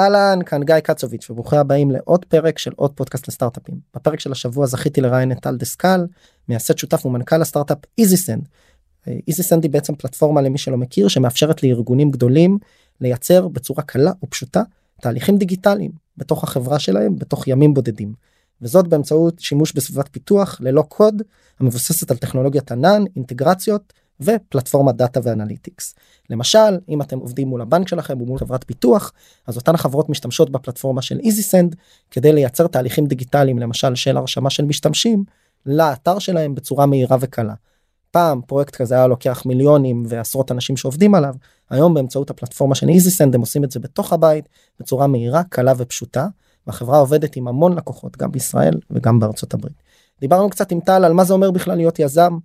אהלן, כאן גיא קצוביץ' וברוכים הבאים לעוד פרק של עוד פודקאסט לסטארט-אפים. בפרק של השבוע זכיתי לראיין את טל דסקל, מייסד שותף ומנכ"ל הסטארט-אפ EasySend. EasySend היא בעצם פלטפורמה למי שלא מכיר שמאפשרת לארגונים גדולים לייצר בצורה קלה ופשוטה תהליכים דיגיטליים בתוך החברה שלהם בתוך ימים בודדים. וזאת באמצעות שימוש בסביבת פיתוח ללא קוד המבוססת על טכנולוגיית ענן, אינטגרציות ופלטפורמת דאטה ואנליטיקס. למשל אם אתם עובדים מול הבנק שלכם ומול חברת פיתוח אז אותן החברות משתמשות בפלטפורמה של EasySend כדי לייצר תהליכים דיגיטליים למשל של הרשמה של משתמשים לאתר שלהם בצורה מהירה וקלה. פעם פרויקט כזה היה לוקח מיליונים ועשרות אנשים שעובדים עליו היום באמצעות הפלטפורמה של EasySend הם עושים את זה בתוך הבית בצורה מהירה קלה ופשוטה והחברה עובדת עם המון לקוחות גם בישראל וגם בארצות הברית. דיברנו קצת עם טל על מה זה אומר בכלל להיות יזם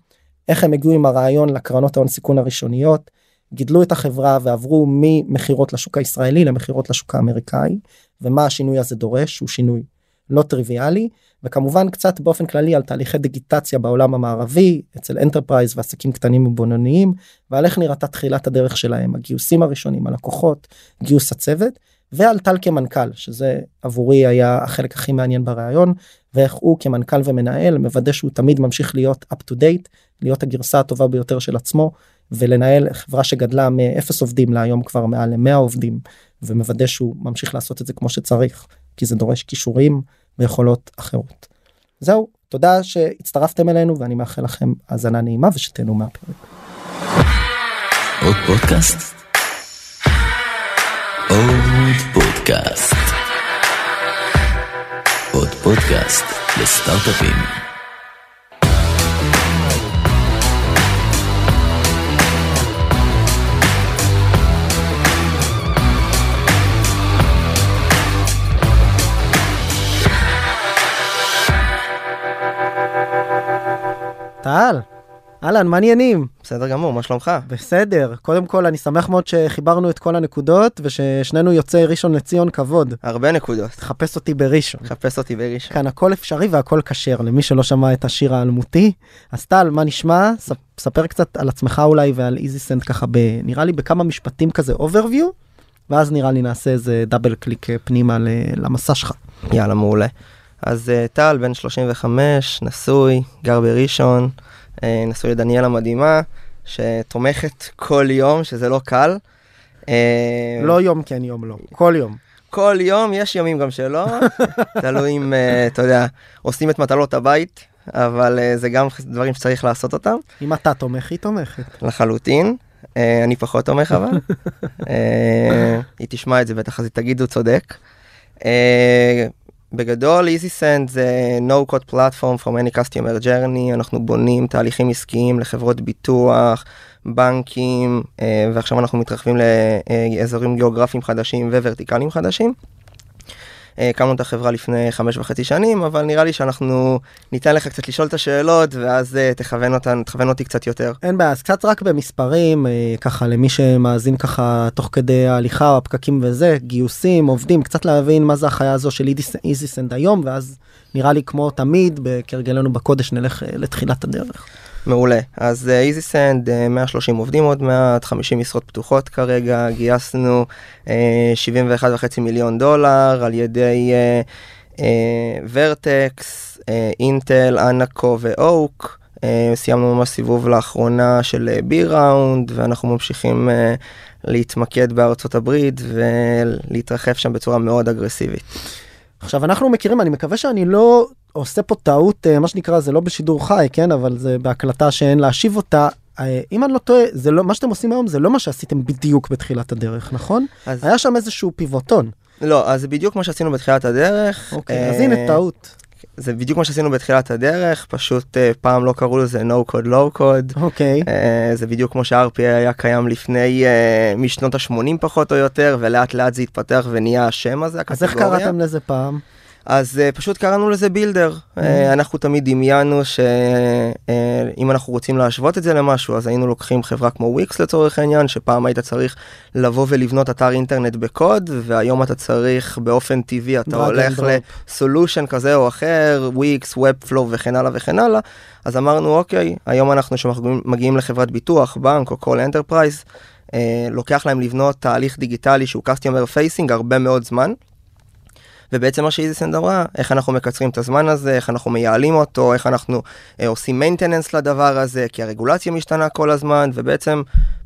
איך הם הגיעו עם הרעיון לקרנות ההון סיכון הראשוניות גידלו את החברה ועברו ממכירות לשוק הישראלי למכירות לשוק האמריקאי ומה השינוי הזה דורש? הוא שינוי לא טריוויאלי וכמובן קצת באופן כללי על תהליכי דיגיטציה בעולם המערבי אצל enterprise ועסקים קטנים ובינוניים ועל איך נראתה תחילת הדרך שלהם הגיוסים הראשונים הלקוחות גיוס הצוות ועל טל כמנכ"ל שזה עבורי היה החלק הכי מעניין בריאיון ואיך הוא כמנכ"ל ומנהל מוודא שהוא תמיד ממשיך להיות up to date להיות הגרסה הטובה ביותר של עצמו ולנהל חברה שגדלה מאפס עובדים להיום כבר מעל ל-100 עובדים ומוודא שהוא ממשיך לעשות את זה כמו שצריך כי זה דורש כישורים ויכולות אחרות. זהו תודה שהצטרפתם אלינו ואני מאחל לכם האזנה נעימה ושתהנו מהפרק. עוד פודקאסט? עוד פודקאסט. פודקאסט לסטארט-אפים. טל, אהלן, מה העניינים? בסדר גמור, מה שלומך? בסדר. קודם כל, אני שמח מאוד שחיברנו את כל הנקודות, וששנינו יוצאי ראשון לציון כבוד. הרבה נקודות. תחפש אותי בראשון. חפש אותי בראשון. כאן הכל אפשרי והכל כשר, למי שלא שמע את השיר האלמותי. אז טל, מה נשמע? ספר קצת על עצמך אולי ועל EasySend ככה, ב, נראה לי בכמה משפטים כזה overview, ואז נראה לי נעשה איזה דאבל קליק אה, פנימה ל- למסע שלך. יאללה, מעולה. אז אה, טל, בן 35, נשוי, גר בראשון, נשוי לדניאלה מדהימה, שתומכת כל יום, שזה לא קל. אה, לא יום כן יום לא, כל יום. כל יום, יש ימים גם שלא, תלוי אם, אה, אתה יודע, עושים את מטלות הבית, אבל אה, זה גם דברים שצריך לעשות אותם, אם אתה תומך, היא תומכת. לחלוטין. אה, אני פחות תומך אבל. אה, היא תשמע את זה בטח, אז היא תגיד הוא צודק. בגדול EasySend זה no code platform from any customer journey, אנחנו בונים תהליכים עסקיים לחברות ביטוח, בנקים, אה, ועכשיו אנחנו מתרחבים לאזורים גיאוגרפיים חדשים וורטיקליים חדשים. אה, הקמנו את החברה לפני חמש וחצי שנים, אבל נראה לי שאנחנו ניתן לך קצת לשאול את השאלות, ואז אה, תכוון, אותן, תכוון אותי קצת יותר. אין בעיה, אז קצת רק במספרים, אה, ככה למי שמאזין ככה תוך כדי ההליכה או הפקקים וזה, גיוסים, עובדים, קצת להבין מה זה החיה הזו של איזיסנד היום, ואז נראה לי כמו תמיד, כהרגלנו בקודש, נלך לתחילת הדרך. מעולה. אז אה, איזיסנד, 130 עובדים עוד מעט, 50 משרות פתוחות כרגע, גייסנו אה, 71.5 מיליון דולר על ידי אה, אה, ורטקס, אה, אינטל, אנקו ואוק. אה, סיימנו ממש סיבוב לאחרונה של אה, בי ראונד, ואנחנו ממשיכים אה, להתמקד בארצות הברית ולהתרחב שם בצורה מאוד אגרסיבית. עכשיו אנחנו מכירים, אני מקווה שאני לא עושה פה טעות, אה, מה שנקרא, זה לא בשידור חי, כן, אבל זה בהקלטה שאין להשיב אותה. אה, אם אני לא טועה, זה לא, מה שאתם עושים היום זה לא מה שעשיתם בדיוק בתחילת הדרך, נכון? אז היה שם איזשהו פיבוטון. לא, אז זה בדיוק מה שעשינו בתחילת הדרך. אוקיי, אז אה, הנה טעות. זה בדיוק מה שעשינו בתחילת הדרך, פשוט אה, פעם לא קראו לזה no code low code. אוקיי. אה, זה בדיוק כמו שה-RPA היה קיים לפני, אה, משנות ה-80 פחות או יותר, ולאט לאט זה התפתח ונהיה השם הזה, אז איך הקטגוריה. קראתם לזה פעם? אז uh, פשוט קראנו לזה בילדר. Uh, אנחנו תמיד דמיינו שאם אנחנו רוצים להשוות את זה למשהו, אז היינו לוקחים חברה כמו וויקס לצורך העניין, שפעם היית צריך לבוא ולבנות אתר אינטרנט בקוד, והיום אתה צריך באופן טבעי, אתה הולך. ל solution כזה או אחר, Wix, Webflow וכן הלאה וכן הלאה. אז אמרנו, אוקיי, היום אנחנו שמגיעים לחברת ביטוח, בנק או כל enterprise, uh, אה, לוקח להם לבנות תהליך דיגיטלי שהוא customer facing הרבה מאוד זמן. ובעצם מה שאיזיסנד אמרה, איך אנחנו מקצרים את הזמן הזה, איך אנחנו מייעלים אותו, איך אנחנו אה, עושים maintenance לדבר הזה, כי הרגולציה משתנה כל הזמן, ובעצם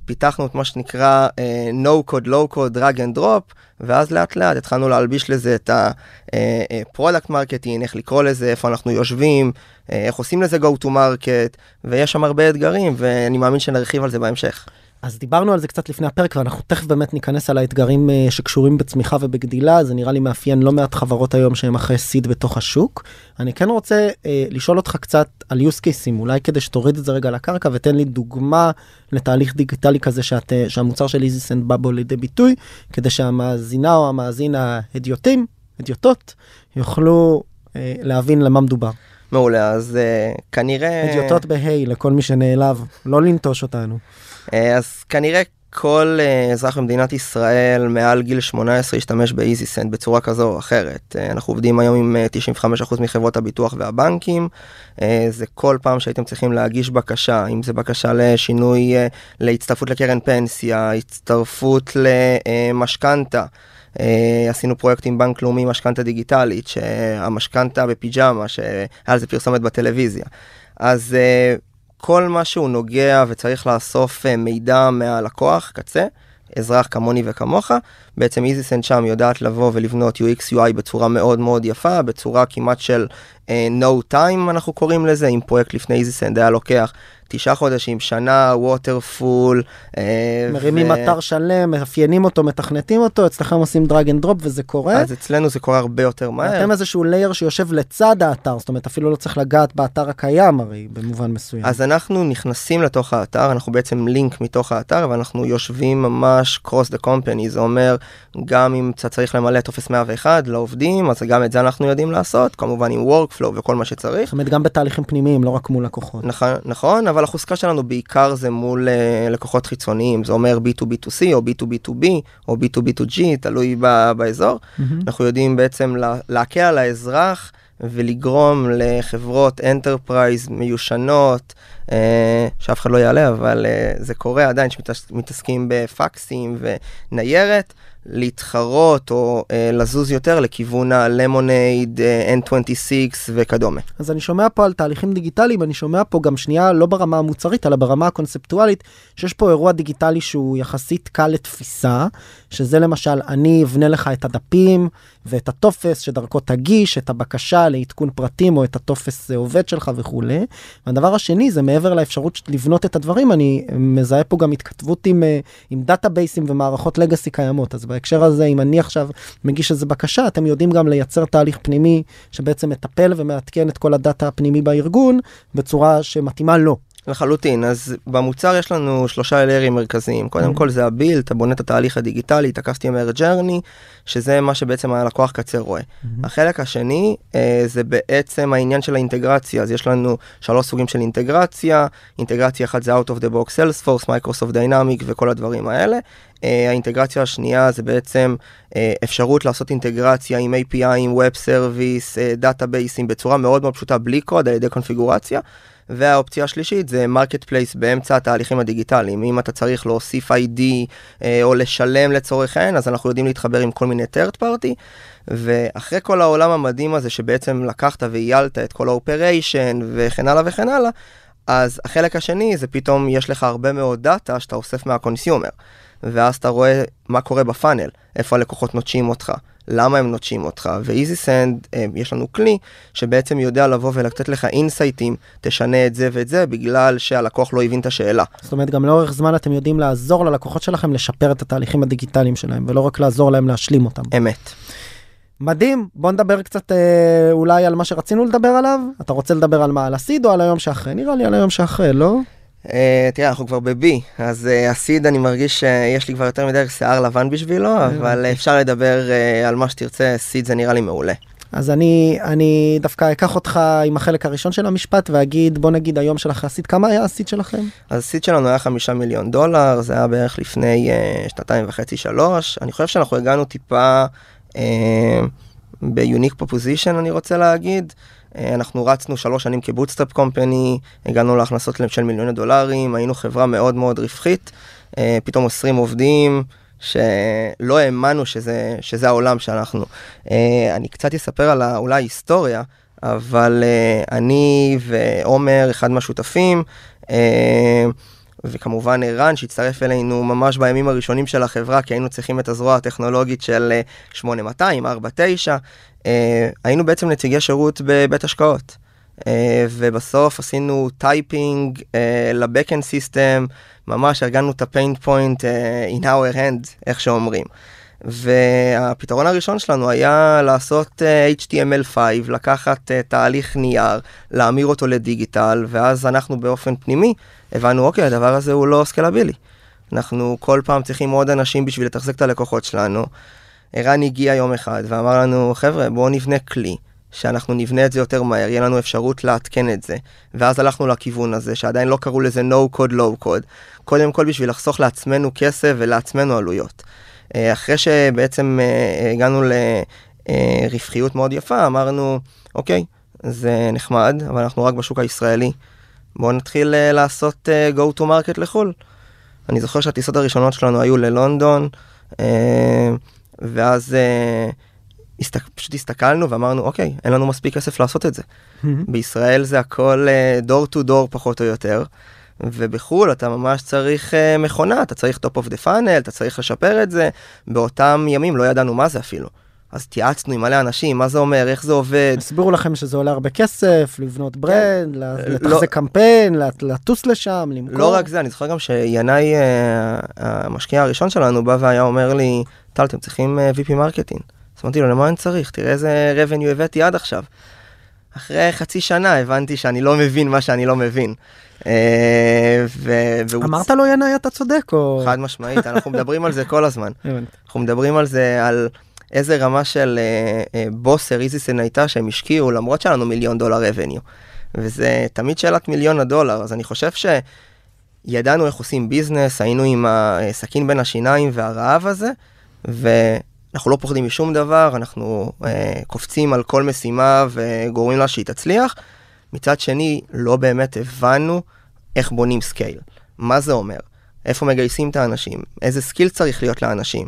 פיתחנו את מה שנקרא אה, no code, low code, drag and drop, ואז לאט לאט התחלנו להלביש לזה את ה-product marketing, איך לקרוא לזה, איפה אנחנו יושבים, אה, איך עושים לזה go to market, ויש שם הרבה אתגרים, ואני מאמין שנרחיב על זה בהמשך. אז דיברנו על זה קצת לפני הפרק ואנחנו תכף באמת ניכנס על האתגרים אה, שקשורים בצמיחה ובגדילה זה נראה לי מאפיין לא מעט חברות היום שהם אחרי סיד בתוך השוק. אני כן רוצה אה, לשאול אותך קצת על use cases אולי כדי שתוריד את זה רגע לקרקע ותן לי דוגמה לתהליך דיגיטלי כזה שאת, אה, שהמוצר של איזיסנד בא בו לידי ביטוי כדי שהמאזינה או המאזין ההדיוטים, הדיוטות, יוכלו אה, להבין למה מדובר. מעולה אז uh, כנראה הדיוטות בהיי לכל מי שנעלב לא לנטוש אותנו. אה, אז כנראה כל uh, אזרח במדינת ישראל מעל גיל 18 ישתמש באיזי סנד בצורה כזו או אחרת. Uh, אנחנו עובדים היום עם uh, 95% מחברות הביטוח והבנקים. זה כל פעם שהייתם צריכים להגיש בקשה, אם זה בקשה לשינוי, להצטרפות לקרן פנסיה, הצטרפות למשכנתה. Uh, עשינו פרויקט עם בנק לאומי משכנתה דיגיטלית, שהמשכנתה בפיג'מה, שהיה על זה פרסומת בטלוויזיה. אז uh, כל מה שהוא נוגע וצריך לאסוף אה, מידע מהלקוח, קצה, אזרח כמוני וכמוך, בעצם EasySend יודעת לבוא ולבנות UX UI בצורה מאוד מאוד יפה, בצורה כמעט של uh, no time אנחנו קוראים לזה, אם פרויקט לפני EasySend היה לוקח תשעה חודשים, שנה, waterfall. אה, מרימים ו... אתר שלם, מאפיינים אותו, מתכנתים אותו, אצלכם עושים drag and drop וזה קורה. אז אצלנו זה קורה הרבה יותר מהר. אתם איזשהו layer שיושב לצד האתר, זאת אומרת אפילו לא צריך לגעת באתר הקיים הרי במובן מסוים. אז אנחנו נכנסים לתוך האתר, אנחנו בעצם לינק מתוך האתר ואנחנו יושבים ממש cross the company, זה אומר גם אם אתה צריך למלא טופס 101 לעובדים, אז גם את זה אנחנו יודעים לעשות, כמובן עם workflow וכל מה שצריך. זאת אומרת גם בתהליכים פנימיים, לא רק מול לקוחות. נכון, נכון, אבל החוזקה שלנו בעיקר זה מול uh, לקוחות חיצוניים, זה אומר B2B2C או B2B2B או B2B2G, תלוי ב- באזור. Mm-hmm. אנחנו יודעים בעצם לה, להקל על האזרח ולגרום לחברות enterprise מיושנות, uh, שאף אחד לא יעלה, אבל uh, זה קורה עדיין, שמתעסקים בפקסים וניירת. להתחרות או אה, לזוז יותר לכיוון הלמונייד, אה, N26 וכדומה. אז אני שומע פה על תהליכים דיגיטליים, אני שומע פה גם שנייה לא ברמה המוצרית, אלא ברמה הקונספטואלית, שיש פה אירוע דיגיטלי שהוא יחסית קל לתפיסה, שזה למשל, אני אבנה לך את הדפים ואת הטופס שדרכו תגיש את הבקשה לעדכון פרטים או את הטופס עובד שלך וכולי. והדבר השני זה מעבר לאפשרות לבנות את הדברים, אני מזהה פה גם התכתבות עם, אה, עם database ים ומערכות legacy קיימות. אז בהקשר הזה, אם אני עכשיו מגיש איזה בקשה, אתם יודעים גם לייצר תהליך פנימי שבעצם מטפל ומעדכן את כל ה data הפנימי בארגון בצורה שמתאימה לו. לחלוטין, אז במוצר יש לנו שלושה layer ים מרכזיים. קודם mm-hmm. כל זה ה build, אתה בונה את התהליך הדיגיטלי, את ה-customer journey, שזה מה שבעצם הלקוח קצה רואה. Mm-hmm. החלק השני אה, זה בעצם העניין של האינטגרציה, אז יש לנו שלוש סוגים של אינטגרציה, אינטגרציה אחת זה out of the box Salesforce, Microsoft Dynamic וכל הדברים האלה. אה, האינטגרציה השנייה זה בעצם אה, אפשרות לעשות אינטגרציה עם API, עם Web Service, אה, database ים בצורה מאוד מאוד פשוטה בלי קוד על ידי קונפיגורציה. והאופציה השלישית זה marketplace באמצע התהליכים הדיגיטליים. אם אתה צריך להוסיף ID אה, או לשלם לצורך העניין, אז אנחנו יודעים להתחבר עם כל מיני third party. ואחרי כל העולם המדהים הזה שבעצם לקחת וייעלת את כל ה operation וכן הלאה וכן הלאה, אז החלק השני זה פתאום יש לך הרבה מאוד data שאתה אוסף מה consumer. ואז אתה רואה מה קורה ב funnel, איפה הלקוחות נוטשים אותך, למה הם נוטשים אותך, ו EasySend, אה, יש לנו כלי שבעצם יודע לבוא ולתת לך insight ים, תשנה את זה ואת זה, בגלל שהלקוח לא הבין את השאלה. זאת אומרת, גם לאורך זמן אתם יודעים לעזור ללקוחות שלכם לשפר את התהליכים הדיגיטליים שלהם, ולא רק לעזור להם להשלים אותם. אמת. מדהים, בוא נדבר קצת אה, אולי על מה שרצינו לדבר עליו. אתה רוצה לדבר על מה, על הסיד או על היום שאחרי? נראה לי על היום שאחרי, לא? Uh, תראה, אנחנו כבר ב-B, אז uh, הסיד אני מרגיש שיש לי כבר יותר מדי שיער לבן בשבילו, אבל uh, אפשר לדבר uh, על מה שתרצה, סיד זה נראה לי מעולה. אז אני אני דווקא אקח אותך עם החלק הראשון של המשפט ואגיד בוא נגיד היום שלך הסיד כמה היה הסיד שלכם? אז הסיד שלנו היה חמישה מיליון דולר זה היה בערך לפני uh, שנתיים וחצי שלוש אני חושב שאנחנו הגענו טיפה uh, ביוניק פופוזיישן אני רוצה להגיד. אה, אנחנו רצנו שלוש שנים כ bootstrap company, הגענו להכנסות של מיליוני דולרים, היינו חברה מאוד מאוד רווחית, אה, פתאום 20 עובדים, שלא האמנו שזה, שזה העולם שאנחנו. אה, אני קצת אספר על אולי ההיסטוריה, אבל אני ועומר, אחד מהשותפים, וכמובן ערן שהצטרף אלינו ממש בימים הראשונים של החברה, כי היינו צריכים את הזרוע הטכנולוגית של 8200, 49, היינו בעצם נציגי שירות בבית השקעות. ובסוף עשינו typing ל backend system, ממש הרגנו את ה pain point in our hand, איך שאומרים. והפתרון הראשון שלנו היה לעשות uh, HTML5, לקחת uh, תהליך נייר, להמיר אותו לדיגיטל, ואז אנחנו באופן פנימי הבנו, אוקיי, הדבר הזה הוא לא scalable. אנחנו כל פעם צריכים עוד אנשים בשביל לתחזק את הלקוחות שלנו. ערן הגיע יום אחד ואמר לנו, חבר'ה, בואו נבנה כלי. שאנחנו נבנה את זה יותר מהר, יהיה לנו אפשרות לעדכן את זה. ואז הלכנו לכיוון הזה, שעדיין לא קראו לזה no code, low code. קודם כל בשביל לחסוך לעצמנו כסף ולעצמנו עלויות. אה, אחרי שבעצם אה, הגענו לרווחיות מאוד יפה, אמרנו, אוקיי, זה נחמד, אבל אנחנו רק בשוק הישראלי. בואו נתחיל אה, לעשות go to market לחו"ל. אני זוכר שהטיסות הראשונות שלנו היו ללונדון, ואז פשוט הסתכלנו ואמרנו, אוקיי, אין לנו מספיק כסף לעשות את זה. בישראל זה הכל דור טו דור פחות או יותר. ובחו"ל אתה ממש צריך uh, מכונה, אתה צריך top of the funnel, אתה צריך לשפר את זה. באותם ימים לא ידענו מה זה אפילו. אז התייעצנו עם מלא אנשים, מה זה אומר, איך זה עובד. הסבירו לכם שזה עולה הרבה כסף, לבנות כן. brand, כן. לתחזק לא... קמפיין, לטוס לשם, למכור. לא רק זה, אני זוכר גם שינאי, uh, המשקיע הראשון שלנו, בא והיה אומר לי, טל, אתם צריכים uh, VP marketing. אז אמרתי לו, למה אני צריך? תראה איזה revenue הבאתי עד עכשיו. אחרי חצי שנה הבנתי שאני לא מבין מה שאני לא מבין. אה, אמרת לו ינאי אתה צודק או חד משמעית אנחנו מדברים על זה כל הזמן אנחנו מדברים על זה על איזה רמה של אה, אה, בוסר EasySend הייתה שהם השקיעו למרות שהיה לנו מיליון דולר revenue. וזה תמיד שאלת מיליון הדולר אז אני חושב שידענו איך עושים business היינו עם הסכין בין השיניים והרעב הזה. אנחנו לא פוחדים משום דבר, אנחנו אה, קופצים על כל משימה וגורמים לה שהיא תצליח. מצד שני, לא באמת הבנו איך בונים scale. מה זה אומר? איפה מגייסים את האנשים? איזה skill צריך להיות לאנשים?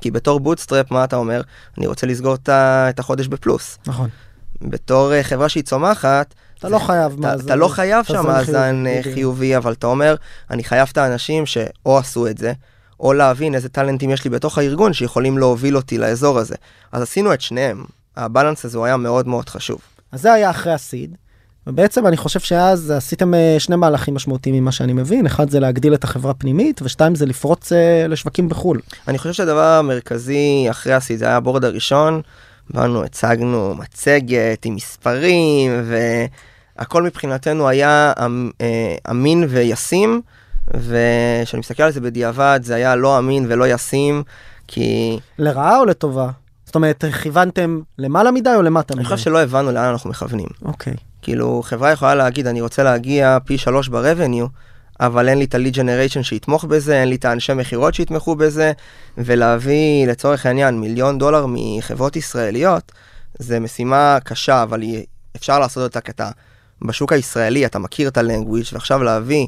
כי בתור bootstrap, מה אתה אומר? אני רוצה לסגור את החודש בפלוס. נכון. בתור uh, חברה שהיא צומחת, אתה לא חייב מאזן. אתה לא חייב שם מאזן אה, חיובי, אבל אתה אומר, אני חייב את האנשים שאו עשו את זה, או להבין איזה טאלנטים יש לי בתוך הארגון שיכולים להוביל אותי לאזור הזה. אז עשינו את שניהם. הבלנס הזה הוא היה מאוד מאוד חשוב. אז זה היה אחרי הסיד. ובעצם אני חושב שאז עשיתם אה, שני מהלכים משמעותיים ממה שאני מבין, אחד זה להגדיל את החברה הפנימית ושתיים זה לפרוץ אה, לשווקים בחו"ל. אני חושב שהדבר המרכזי אחרי הסיד זה היה הבורד הראשון, באנו הצגנו מצגת עם מספרים והכל מבחינתנו היה אמ, אה, אמין וישים. וכשאני מסתכל על זה בדיעבד, זה היה לא אמין ולא ישים, כי... לרעה או לטובה? זאת אומרת, כיוונתם למעלה מדי או למטה מדי? אני חושב שלא הבנו לאן אנחנו מכוונים. אוקיי. כאילו, חברה יכולה להגיד, אני רוצה להגיע פי שלוש ברבניו, אבל אין לי את ה-lead generation שיתמוך בזה, אין לי את האנשי מכירות שיתמכו בזה, ולהביא לצורך העניין מיליון דולר מחברות ישראליות, זה משימה קשה, אבל אפשר לעשות אותה כתה. בשוק הישראלי אתה מכיר את ה language, ועכשיו להביא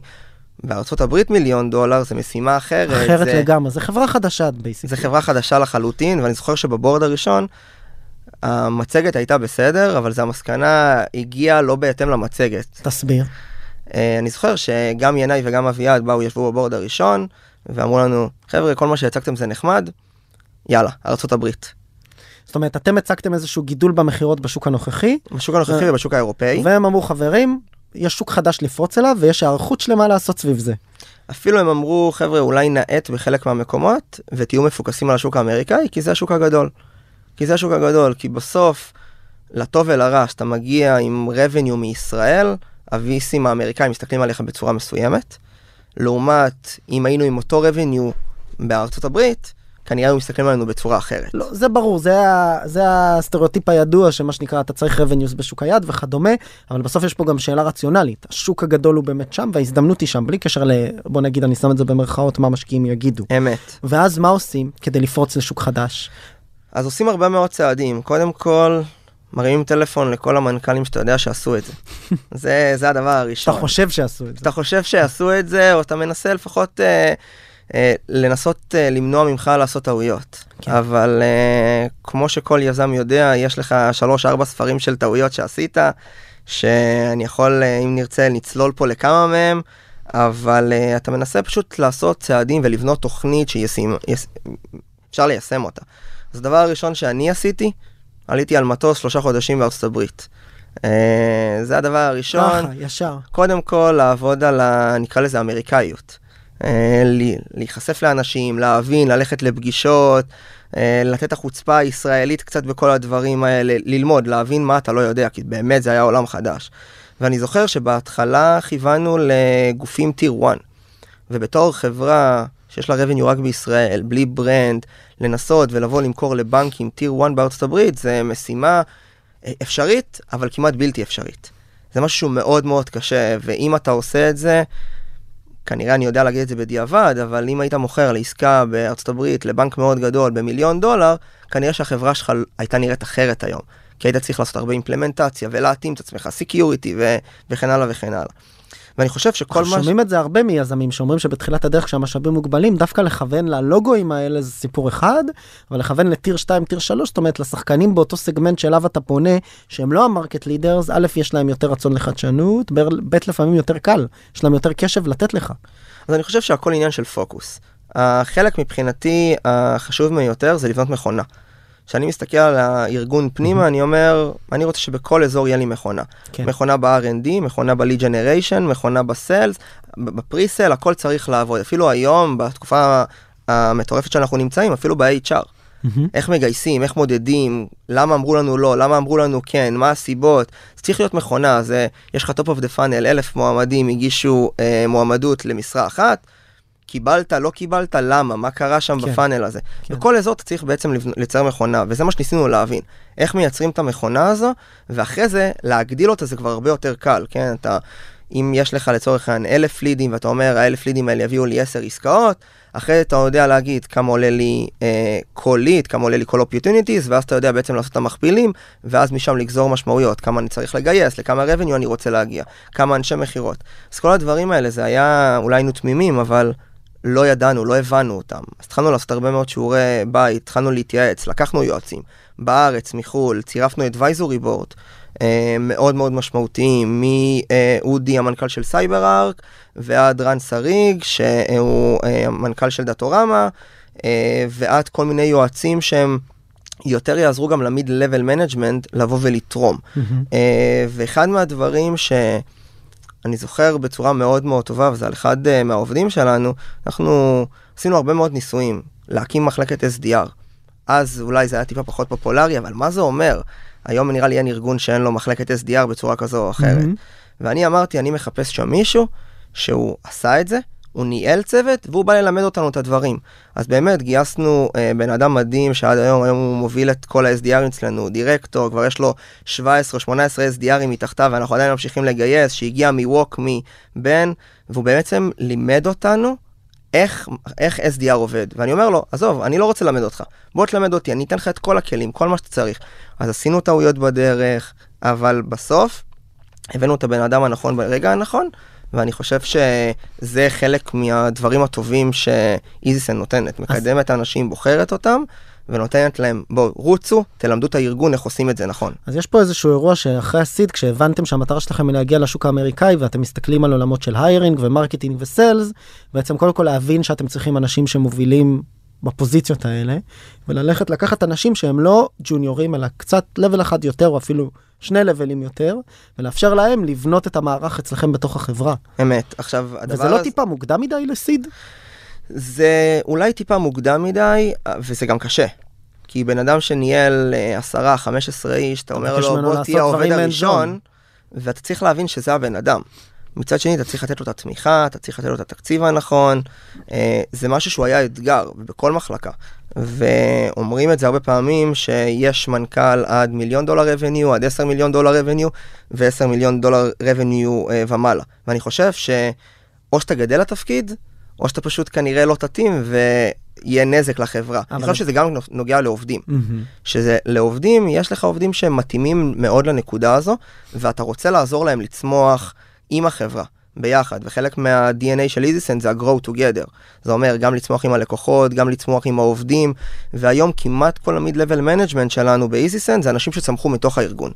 בארצות הברית מיליון דולר זה משימה אחרת. אחרת זה, לגמרי, זה חברה חדשה basically. זה חברה חדשה לחלוטין, ואני זוכר שב board הראשון, המצגת הייתה בסדר, אבל זה המסקנה הגיעה לא בהתאם למצגת. תסביר. Uh, אני זוכר שגם ינאי וגם אביעד באו, ישבו ב board הראשון, ואמרו לנו, חבר'ה, כל מה שהצגתם זה נחמד, יאללה, הברית. זאת אומרת, אתם הצגתם איזשהו גידול במכירות בשוק הנוכחי. בשוק הנוכחי ו... ובשוק האירופאי. והם אמרו, חברים, יש שוק חדש לפרוץ אליו ויש היערכות שלמה לעשות סביב זה. אפילו הם אמרו חבר'ה אולי נאט בחלק מהמקומות ותהיו מפוקסים על השוק האמריקאי כי זה השוק הגדול. כי זה השוק הגדול כי בסוף לטוב ולרע שאתה מגיע עם revenue מישראל הוויסים האמריקאים מסתכלים עליך בצורה מסוימת. לעומת אם היינו עם אותו revenue בארצות הברית כנראה היו מסתכלים עלינו בצורה אחרת. לא, זה ברור, זה, ה, זה הסטריאוטיפ הידוע שמה שנקרא אתה צריך revenues בשוק היד וכדומה, אבל בסוף יש פה גם שאלה רציונלית. השוק הגדול הוא באמת שם וההזדמנות היא שם, בלי קשר ל... בוא נגיד, אני שם את זה במרכאות, מה משקיעים יגידו. אמת. ואז מה עושים כדי לפרוץ לשוק חדש? אז עושים הרבה מאוד צעדים. קודם כל, מרימים טלפון לכל המנכ"לים שאתה יודע שעשו את זה. זה, זה הדבר הראשון. אתה חושב שעשו את זה. אתה חושב שעשו את זה, או אתה מנסה לפחות... Uh, אה, לנסות אה, למנוע ממך לעשות טעויות. כן. אבל אה, כמו שכל יזם יודע, יש לך שלוש ארבע ספרים של טעויות שעשית, שאני יכול, אה, אם נרצה, לצלול פה לכמה מהם, אבל אה, אתה מנסה פשוט לעשות צעדים ולבנות תוכנית שאפשר ליישם אותה. אז הדבר הראשון שאני עשיתי, עליתי על מטוס שלושה חודשים בארצות הברית. אה, זה הדבר הראשון. ככה, ישר. קודם כל לעבוד על ה... נקרא לזה אמריקאיות. אה, לי- להיחשף לאנשים, להבין, ללכת לפגישות, אה, לתת את החוצפה הישראלית קצת בכל הדברים האלה, ללמוד, להבין מה אתה לא יודע, כי באמת זה היה עולם חדש. ואני זוכר שבהתחלה כיוונו לגופים טיר 1, ובתור חברה שיש לה revenue רק בישראל, בלי brand, לנסות ולבוא למכור לבנקים tier 1 בארצות הברית, זה משימה אה, אפשרית, אבל כמעט בלתי אפשרית. זה משהו מאוד מאוד קשה, ואם אתה עושה את זה, כנראה אני יודע להגיד את זה בדיעבד, אבל אם היית מוכר לעסקה בארצות הברית לבנק מאוד גדול במיליון דולר, כנראה שהחברה שלך הייתה נראית אחרת היום. כי היית צריך לעשות הרבה אימפלמנטציה ולהתאים את עצמך, security ו- וכן הלאה וכן הלאה. ואני חושב שכל מה... שומעים את זה הרבה מיזמים שאומרים שבתחילת הדרך כשהמשאבים מוגבלים דווקא לכוון ללוגוים האלה זה סיפור אחד אבל לכוון ל tier 2 tier 3 זאת אומרת לשחקנים באותו סגמנט שאליו אתה פונה שהם לא ה market leaders א' יש להם יותר רצון לחדשנות ב' לפעמים יותר קל יש להם יותר קשב לתת לך. אז אני חושב שהכל עניין של פוקוס. החלק מבחינתי החשוב ביותר זה לבנות מכונה. כשאני מסתכל על הארגון פנימה, אני אומר, אני רוצה שבכל אזור יהיה לי מכונה. כן. מכונה ב-R&D, מכונה ב-Lead Generation, מכונה בסלס, בפריסל, הכל צריך לעבוד. אפילו היום, בתקופה המטורפת שאנחנו נמצאים, אפילו ב-HR. איך מגייסים, איך מודדים, למה אמרו לנו לא, למה אמרו לנו כן, מה הסיבות. זה צריך להיות מכונה, זה, יש לך top of the funnel, אלף מועמדים הגישו אה, מועמדות למשרה אחת, קיבלת, לא קיבלת, למה, מה קרה שם כן. בפאנל הזה. כן. בכל אזור אתה צריך בעצם לצייר מכונה, וזה מה שניסינו להבין. איך מייצרים את המכונה הזו, ואחרי זה להגדיל אותה זה כבר הרבה יותר קל, כן? אתה, אם יש לך לצורך העניין אלף לידים, ואתה אומר, האלף לידים האלה יביאו לי עשר עסקאות, אחרי זה אתה יודע להגיד כמה עולה לי אה, כל lead, כמה עולה לי כל opportunities, ואז אתה יודע בעצם לעשות את המכפילים, ואז משם לגזור משמעויות, כמה אני צריך לגייס, לכמה revenue אני רוצה להגיע, כמה אנשי מכירות. אז כל הדברים האלה, זה היה, אולי היינו תמימים, אבל לא ידענו, לא הבנו אותם. אז התחלנו לעשות הרבה מאוד שיעורי בית, התחלנו להתייעץ, לקחנו יועצים, בארץ, מחו"ל, צירפנו advisory board, אה, מאוד מאוד משמעותיים, מאודי המנכ"ל של סייבר ארק, ועד רן שריג, שהוא אה, המנכ"ל של דאטורמה, אה, ועד כל מיני יועצים שהם יותר יעזרו גם ל mid level management לבוא ולתרום. אה, ואחד מהדברים שאני זוכר בצורה מאוד מאוד טובה, וזה על אחד אה, מהעובדים שלנו, אנחנו עשינו הרבה מאוד ניסויים, להקים מחלקת SDR. אז אולי זה היה טיפה פחות פופולרי, אבל מה זה אומר? היום נראה לי אין ארגון שאין לו מחלקת SDR בצורה כזו או אחרת. מהמם. ואני אמרתי, אני מחפש שם מישהו שהוא עשה את זה, הוא ניהל צוות והוא בא ללמד אותנו את הדברים. אז באמת גייסנו אה, בן אדם מדהים שעד היום, היום הוא מוביל את כל ה-SDR אצלנו, דירקטור, כבר יש לו 17-18 SDRים מתחתיו ואנחנו עדיין ממשיכים לגייס, שהגיע מווק מבן, והוא בעצם לימד אותנו איך, איך SDR עובד. ואני אומר לו, עזוב, אני לא רוצה ללמד אותך, בוא תלמד אותי, אני אתן לך את כל הכלים, כל מה שאתה צריך. אז עשינו טעויות בדרך, אבל בסוף הבאנו את הבן אדם הנכון ברגע הנכון, ואני חושב שזה חלק מהדברים הטובים שאיזיסן נותנת, מקדמת אנשים, בוחרת אותם, ונותנת להם, בואו, רוצו, תלמדו את הארגון איך עושים את זה נכון. אז יש פה איזשהו אירוע שאחרי ה seed כשהבנתם שהמטרה שלכם היא להגיע לשוק האמריקאי ואתם מסתכלים על עולמות של ה hiring ו marketing ו sales בעצם קודם כל להבין שאתם צריכים אנשים שמובילים בפוזיציות האלה וללכת לקחת אנשים שהם לא ג'וניורים אלא קצת level אחד יותר או אפילו שני לבלים יותר ולאפשר להם לבנות את המערך אצלכם בתוך החברה. אמת. עכשיו, הדבר וזה לא הזה- טיפה מוקדם מדי ל seed? זה אולי טיפה מוקדם מדי, וזה גם קשה. כי בן אדם שניהל אה, 10, 15 איש, אתה אומר לו, בוא תהיה העובד הראשון, ואתה צריך להבין שזה הבן אדם. מצד שני, אתה צריך לתת לו את התמיכה, אתה צריך לתת לו את התקציב הנכון, אה, זה משהו שהוא היה אתגר, ובכל מחלקה. ואומרים את זה הרבה פעמים, שיש מנכ"ל עד מיליון דולר revenue, עד 10 מיליון דולר revenue, ו-10 מיליון דולר revenue אה, ומעלה. ואני חושב שאו שאתה גדל לתפקיד, או שאתה פשוט כנראה לא תתאים ויהיה נזק לחברה. אני חושב שזה גם נוגע לעובדים. שזה לעובדים, יש לך עובדים שהם מתאימים מאוד לנקודה הזו, ואתה רוצה לעזור להם לצמוח עם החברה. ביחד, וחלק מה-DNA של איזיסנט זה ה-grow together. זה אומר גם לצמוח עם הלקוחות, גם לצמוח עם העובדים, והיום כמעט כל ה-mid-level management שלנו באיזיסנט זה אנשים שצמחו מתוך הארגון.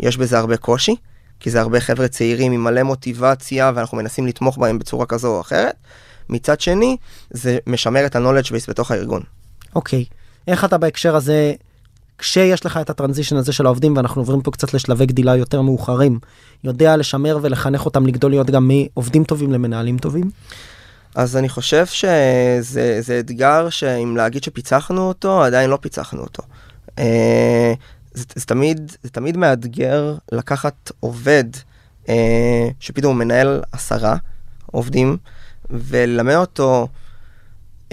יש בזה הרבה קושי, כי זה הרבה חבר'ה צעירים עם מלא מוטיבציה, ואנחנו מנסים לתמוך בהם בצורה כזו או אחרת. מצד שני, זה משמר את ה-knowledge base בתוך הארגון. אוקיי, איך אתה בהקשר הזה, כשיש לך את הטרנזישן הזה של העובדים, ואנחנו עוברים פה קצת לשלבי גדילה יותר מאוחרים, יודע לשמר ולחנך אותם לגדול להיות גם מעובדים טובים למנהלים טובים? אז אני חושב שזה זה אתגר שאם להגיד שפיצחנו אותו, עדיין לא פיצחנו אותו. אה, זה, זה, תמיד, זה תמיד מאתגר לקחת עובד אה, שפתאום הוא מנהל עשרה עובדים, וללמד אותו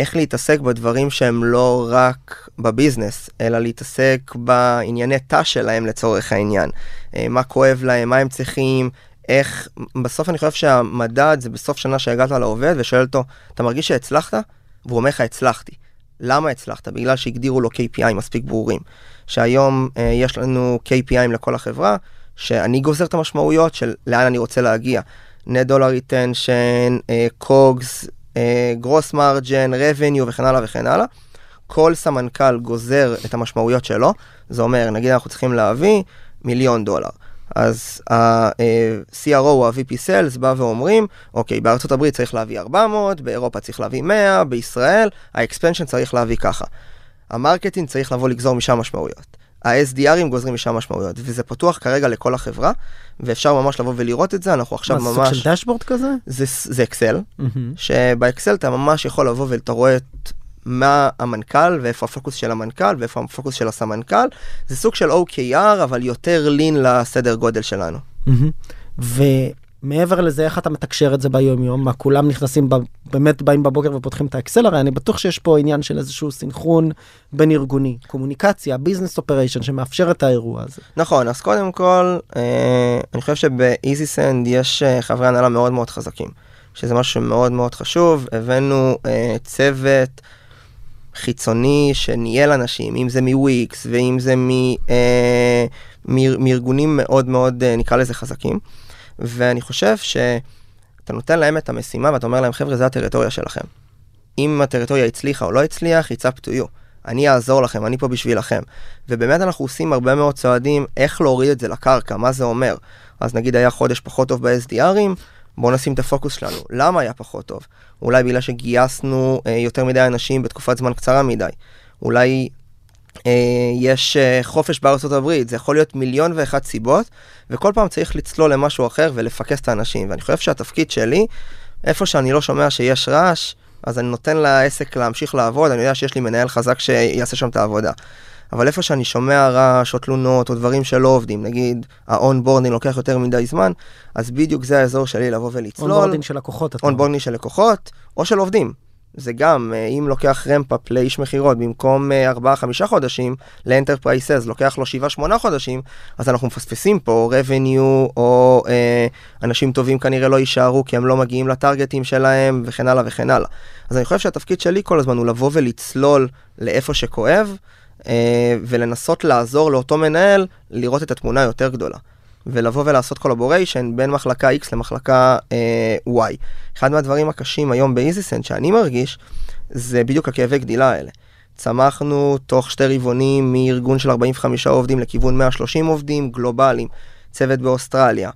איך להתעסק בדברים שהם לא רק בביזנס, אלא להתעסק בענייני תא שלהם לצורך העניין. אה, מה כואב להם, מה הם צריכים, איך, בסוף אני חושב שהמדד זה בסוף שנה שהגעת לעובד ושואל אותו, אתה מרגיש שהצלחת? והוא אומר לך, הצלחתי. למה הצלחת? בגלל שהגדירו לו KPI מספיק ברורים. שהיום אה, יש לנו KPIים לכל החברה, שאני גוזר את המשמעויות של לאן אני רוצה להגיע. dollar retention, uh, COGS, uh, gross margin, revenue וכן הלאה וכן הלאה. כל סמנכ"ל גוזר את המשמעויות שלו, זה אומר, נגיד אנחנו צריכים להביא מיליון דולר. אז ה-CRO או ה-VP Sales בא ואומרים, אוקיי, בארצות הברית צריך להביא 400, באירופה צריך להביא 100, בישראל ה-expansion צריך להביא ככה. ה marketing צריך לבוא לגזור משם משמעויות. ה-SDRים גוזרים משם משמעויות, וזה פתוח כרגע לכל החברה, ואפשר ממש לבוא ולראות את זה, אנחנו עכשיו מה, ממש... מה, סוג של dashboard כזה? זה, זה אקסל, Mm-hmm. שבאקסל אתה ממש יכול לבוא ואתה רואה את מה המנכ"ל, ואיפה הפוקוס של המנכ"ל, ואיפה הפוקוס של הסמנכ"ל. זה סוג של OKR, אבל יותר lean לסדר גודל שלנו. ומעבר לזה, איך אתה מתקשר את זה ביום יום? מה, כולם נכנסים, ב... באמת באים בבוקר ופותחים את האקסל? הרי אני בטוח שיש פה עניין של איזשהו סינכרון בין ארגוני, קומוניקציה, business operation, שמאפשר את האירוע הזה. נכון, אז קודם כל, אה, אני חושב שבאיזי סנד יש אה, חברי הנהלה מאוד מאוד חזקים, שזה משהו מאוד מאוד חשוב. הבאנו אה, צוות חיצוני שניהל אנשים, אם זה מוויקס ואם זה מ, אה, מ, מארגונים מאוד מאוד, אה, נקרא לזה חזקים. ואני חושב שאתה נותן להם את המשימה ואתה אומר להם, חבר'ה, זה הטריטוריה שלכם. אם הטריטוריה הצליחה או לא הצליח, it's up to you. אני אעזור לכם, אני פה בשבילכם. ובאמת אנחנו עושים הרבה מאוד צועדים איך להוריד את זה לקרקע, מה זה אומר. אז נגיד היה חודש פחות טוב ב-SDRים, בואו נשים את הפוקוס שלנו. למה היה פחות טוב? אולי בגלל שגייסנו אה, יותר מדי אנשים בתקופת זמן קצרה מדי. אולי יש אה, חופש בארצות הברית, זה יכול להיות מיליון ואחת סיבות, וכל פעם צריך לצלול למשהו אחר ולפקס את האנשים. ואני חושב שהתפקיד שלי, איפה שאני לא שומע שיש רעש, אז אני נותן לעסק להמשיך לעבוד, אני יודע שיש לי מנהל חזק שיעשה שם את העבודה. אבל איפה שאני שומע רעש או תלונות או דברים שלא עובדים, נגיד ה onboarding לוקח יותר מדי זמן, אז בדיוק זה האזור שלי לבוא ולצלול. onboarding של לקוחות. onboarding של לקוחות או של עובדים. זה גם, אה, אם לוקח ramp up לאיש מכירות במקום 4-5 חודשים, ל enterprises לוקח לו 7-8 חודשים, אז אנחנו מפספסים פה revenue או אה, אנשים טובים כנראה לא יישארו כי הם לא מגיעים לטרגטים שלהם וכן הלאה וכן הלאה. אז אני חושב שהתפקיד שלי כל הזמן הוא לבוא ולצלול לאיפה שכואב, אה, ולנסות לעזור לאותו מנהל לראות את התמונה היותר גדולה. ולבוא ולעשות collaboration בין מחלקה X למחלקה אה, Y. אחד מהדברים הקשים היום באיזיסנט שאני מרגיש, זה בדיוק הכאבי גדילה האלה. צמחנו תוך שתי רבעונים מארגון של 45 עובדים לכיוון 130 עובדים גלובליים, צוות באוסטרליה.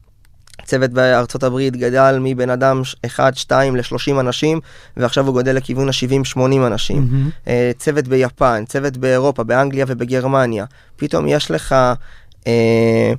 צוות בארצות הברית גדל מבן אדם 1-2 ל-30 אנשים, ועכשיו הוא גודל לכיוון ה-70-80 אנשים. אה, צוות ביפן, צוות באירופה, באנגליה ובגרמניה. פתאום יש לך, אה,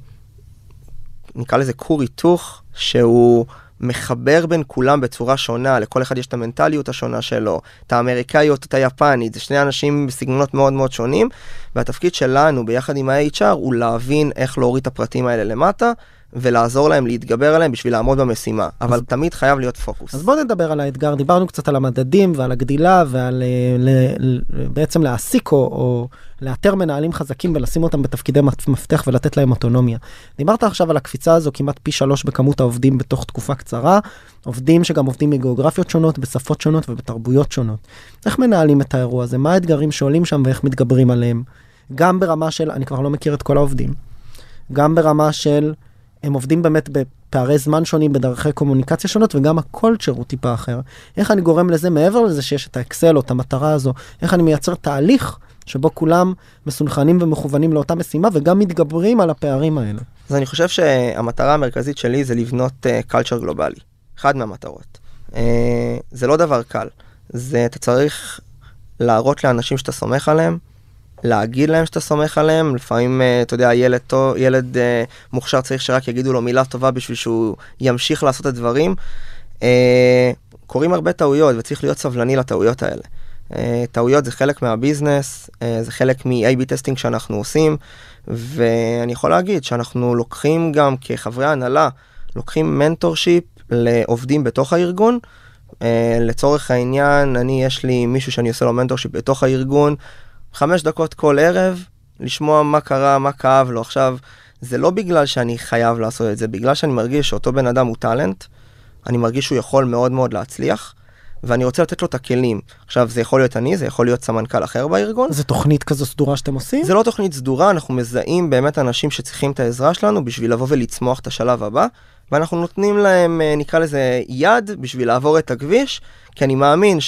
נקרא לזה כור היתוך, שהוא מחבר בין כולם בצורה שונה, לכל אחד יש את המנטליות השונה שלו, את האמריקאיות, את היפנית, זה שני אנשים בסגנונות מאוד מאוד שונים, והתפקיד שלנו ביחד עם ה-HR הוא להבין איך להוריד את הפרטים האלה למטה. ולעזור להם להתגבר עליהם בשביל לעמוד במשימה, אבל תמיד חייב להיות פוקוס. אז בוא נדבר על האתגר, דיברנו קצת על המדדים ועל הגדילה ועל אה, ל, ל, בעצם להעסיק או, או לאתר מנהלים חזקים ולשים אותם בתפקידי מפתח ולתת להם אוטונומיה. דיברת עכשיו על הקפיצה הזו כמעט פי שלוש בכמות העובדים בתוך תקופה קצרה, עובדים שגם עובדים מגיאוגרפיות שונות, בשפות שונות ובתרבויות שונות. איך מנהלים את האירוע הזה? מה האתגרים שעולים שם ואיך מתגברים עליהם? גם ברמה של, אני כבר לא מכיר את כל העובדים, גם ברמה של הם עובדים באמת פערי זמן שונים בדרכי קומוניקציה שונות וגם הקולצ'ר הוא טיפה אחר. איך אני גורם לזה מעבר לזה שיש את האקסל או את המטרה הזו, איך אני מייצר תהליך שבו כולם מסונכנים ומכוונים לאותה משימה וגם מתגברים על הפערים האלה. אז אני חושב שהמטרה המרכזית שלי זה לבנות קלצ'ר uh, גלובלי, אחד מהמטרות. Uh, זה לא דבר קל, זה אתה צריך להראות לאנשים שאתה סומך עליהם, להגיד להם שאתה סומך עליהם, לפעמים, uh, אתה יודע, ילד, טוב, ילד uh, מוכשר צריך שרק יגידו לו מילה טובה בשביל שהוא ימשיך לעשות את הדברים. Uh, קורים הרבה טעויות וצריך להיות סבלני לטעויות האלה. אה, טעויות זה חלק מה business, אה, זה חלק מ-AB testing שאנחנו עושים, ואני יכול להגיד שאנחנו לוקחים גם כחברי הנהלה, לוקחים mentorship לעובדים בתוך הארגון. אה, לצורך העניין, אני, יש לי מישהו שאני עושה לו mentorship בתוך הארגון, חמש דקות כל ערב, לשמוע מה קרה, מה כאב לו. עכשיו, זה לא בגלל שאני חייב לעשות את זה, בגלל שאני מרגיש שאותו בן אדם הוא talent, אני מרגיש שהוא יכול מאוד מאוד להצליח. ואני רוצה לתת לו את הכלים. עכשיו, זה יכול להיות אני, זה יכול להיות סמנכ"ל אחר בארגון. זה תוכנית כזו סדורה שאתם עושים? זה לא תוכנית סדורה, אנחנו מזהים באמת אנשים שצריכים את העזרה שלנו בשביל לבוא ולצמוח את השלב הבא, ואנחנו נותנים להם, אה, נקרא לזה, יד בשביל לעבור את הכביש, כי אני מאמין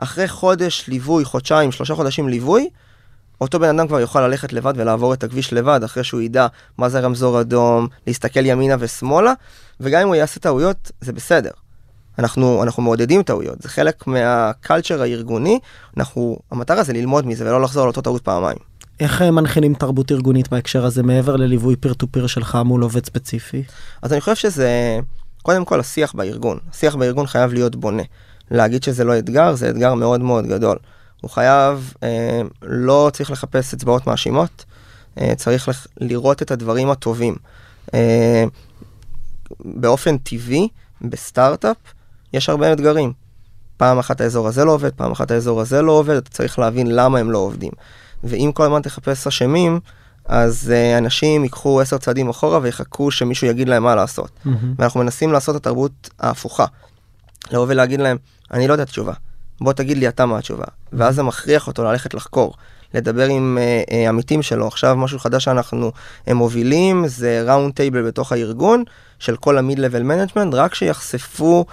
שאחרי חודש ליווי, חודשיים, שלושה חודשים ליווי, אותו בן אדם כבר יוכל ללכת לבד ולעבור את הכביש לבד, אחרי שהוא ידע מה זה רמזור אדום, להסתכל ימינה ושמאלה, וגם אם הוא יעשה טעויות, זה בסדר. אנחנו, אנחנו מעודדים טעויות, זה חלק מהקלצ'ר הארגוני, אנחנו, המטרה זה ללמוד מזה ולא לחזור על אותו טעות פעמיים. איך אה, מנחילים תרבות ארגונית בהקשר הזה מעבר לליווי פיר טו פיר שלך מול עובד ספציפי? אז אני חושב שזה קודם כל השיח בארגון, השיח בארגון חייב להיות בונה. להגיד שזה לא אתגר, זה אתגר מאוד מאוד גדול. הוא חייב, אה, לא צריך לחפש אצבעות מאשימות, אה, צריך לח, לראות את הדברים הטובים. אה, באופן טבעי, בסטארט-אפ, יש הרבה אתגרים. פעם אחת האזור הזה לא עובד, פעם אחת האזור הזה לא עובד, אתה צריך להבין למה הם לא עובדים. ואם כל הזמן תחפש אשמים, אז uh, אנשים ייקחו עשר צעדים אחורה ויחכו שמישהו יגיד להם מה לעשות. Mm-hmm. ואנחנו מנסים לעשות את התרבות ההפוכה. לבוא ולהגיד להם, אני לא יודע תשובה, בוא תגיד לי אתה מה התשובה. ואז זה מכריח אותו ללכת לחקור, לדבר עם אה, אה, עמיתים שלו. עכשיו משהו חדש שאנחנו אה, מובילים, זה round table בתוך הארגון, של כל ה mid-level management, רק שיחשפו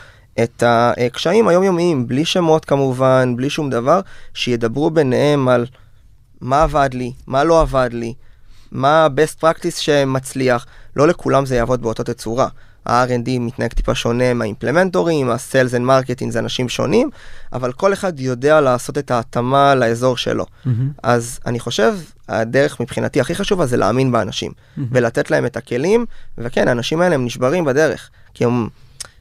את הקשיים היומיומיים, בלי שמות כמובן, בלי שום דבר, שידברו ביניהם על מה עבד לי, מה לא עבד לי, מה ה-best practice שמצליח. לא לכולם זה יעבוד באותה תצורה. ה-R&D מתנהג טיפה שונה מהאימפלמנטורים, ה-Sales and Marketing זה אנשים שונים, אבל כל אחד יודע לעשות את ההתאמה לאזור שלו. Mm-hmm. אז אני חושב, הדרך מבחינתי הכי חשובה זה להאמין באנשים, mm-hmm. ולתת להם את הכלים, וכן, האנשים האלה הם נשברים בדרך, כי הם...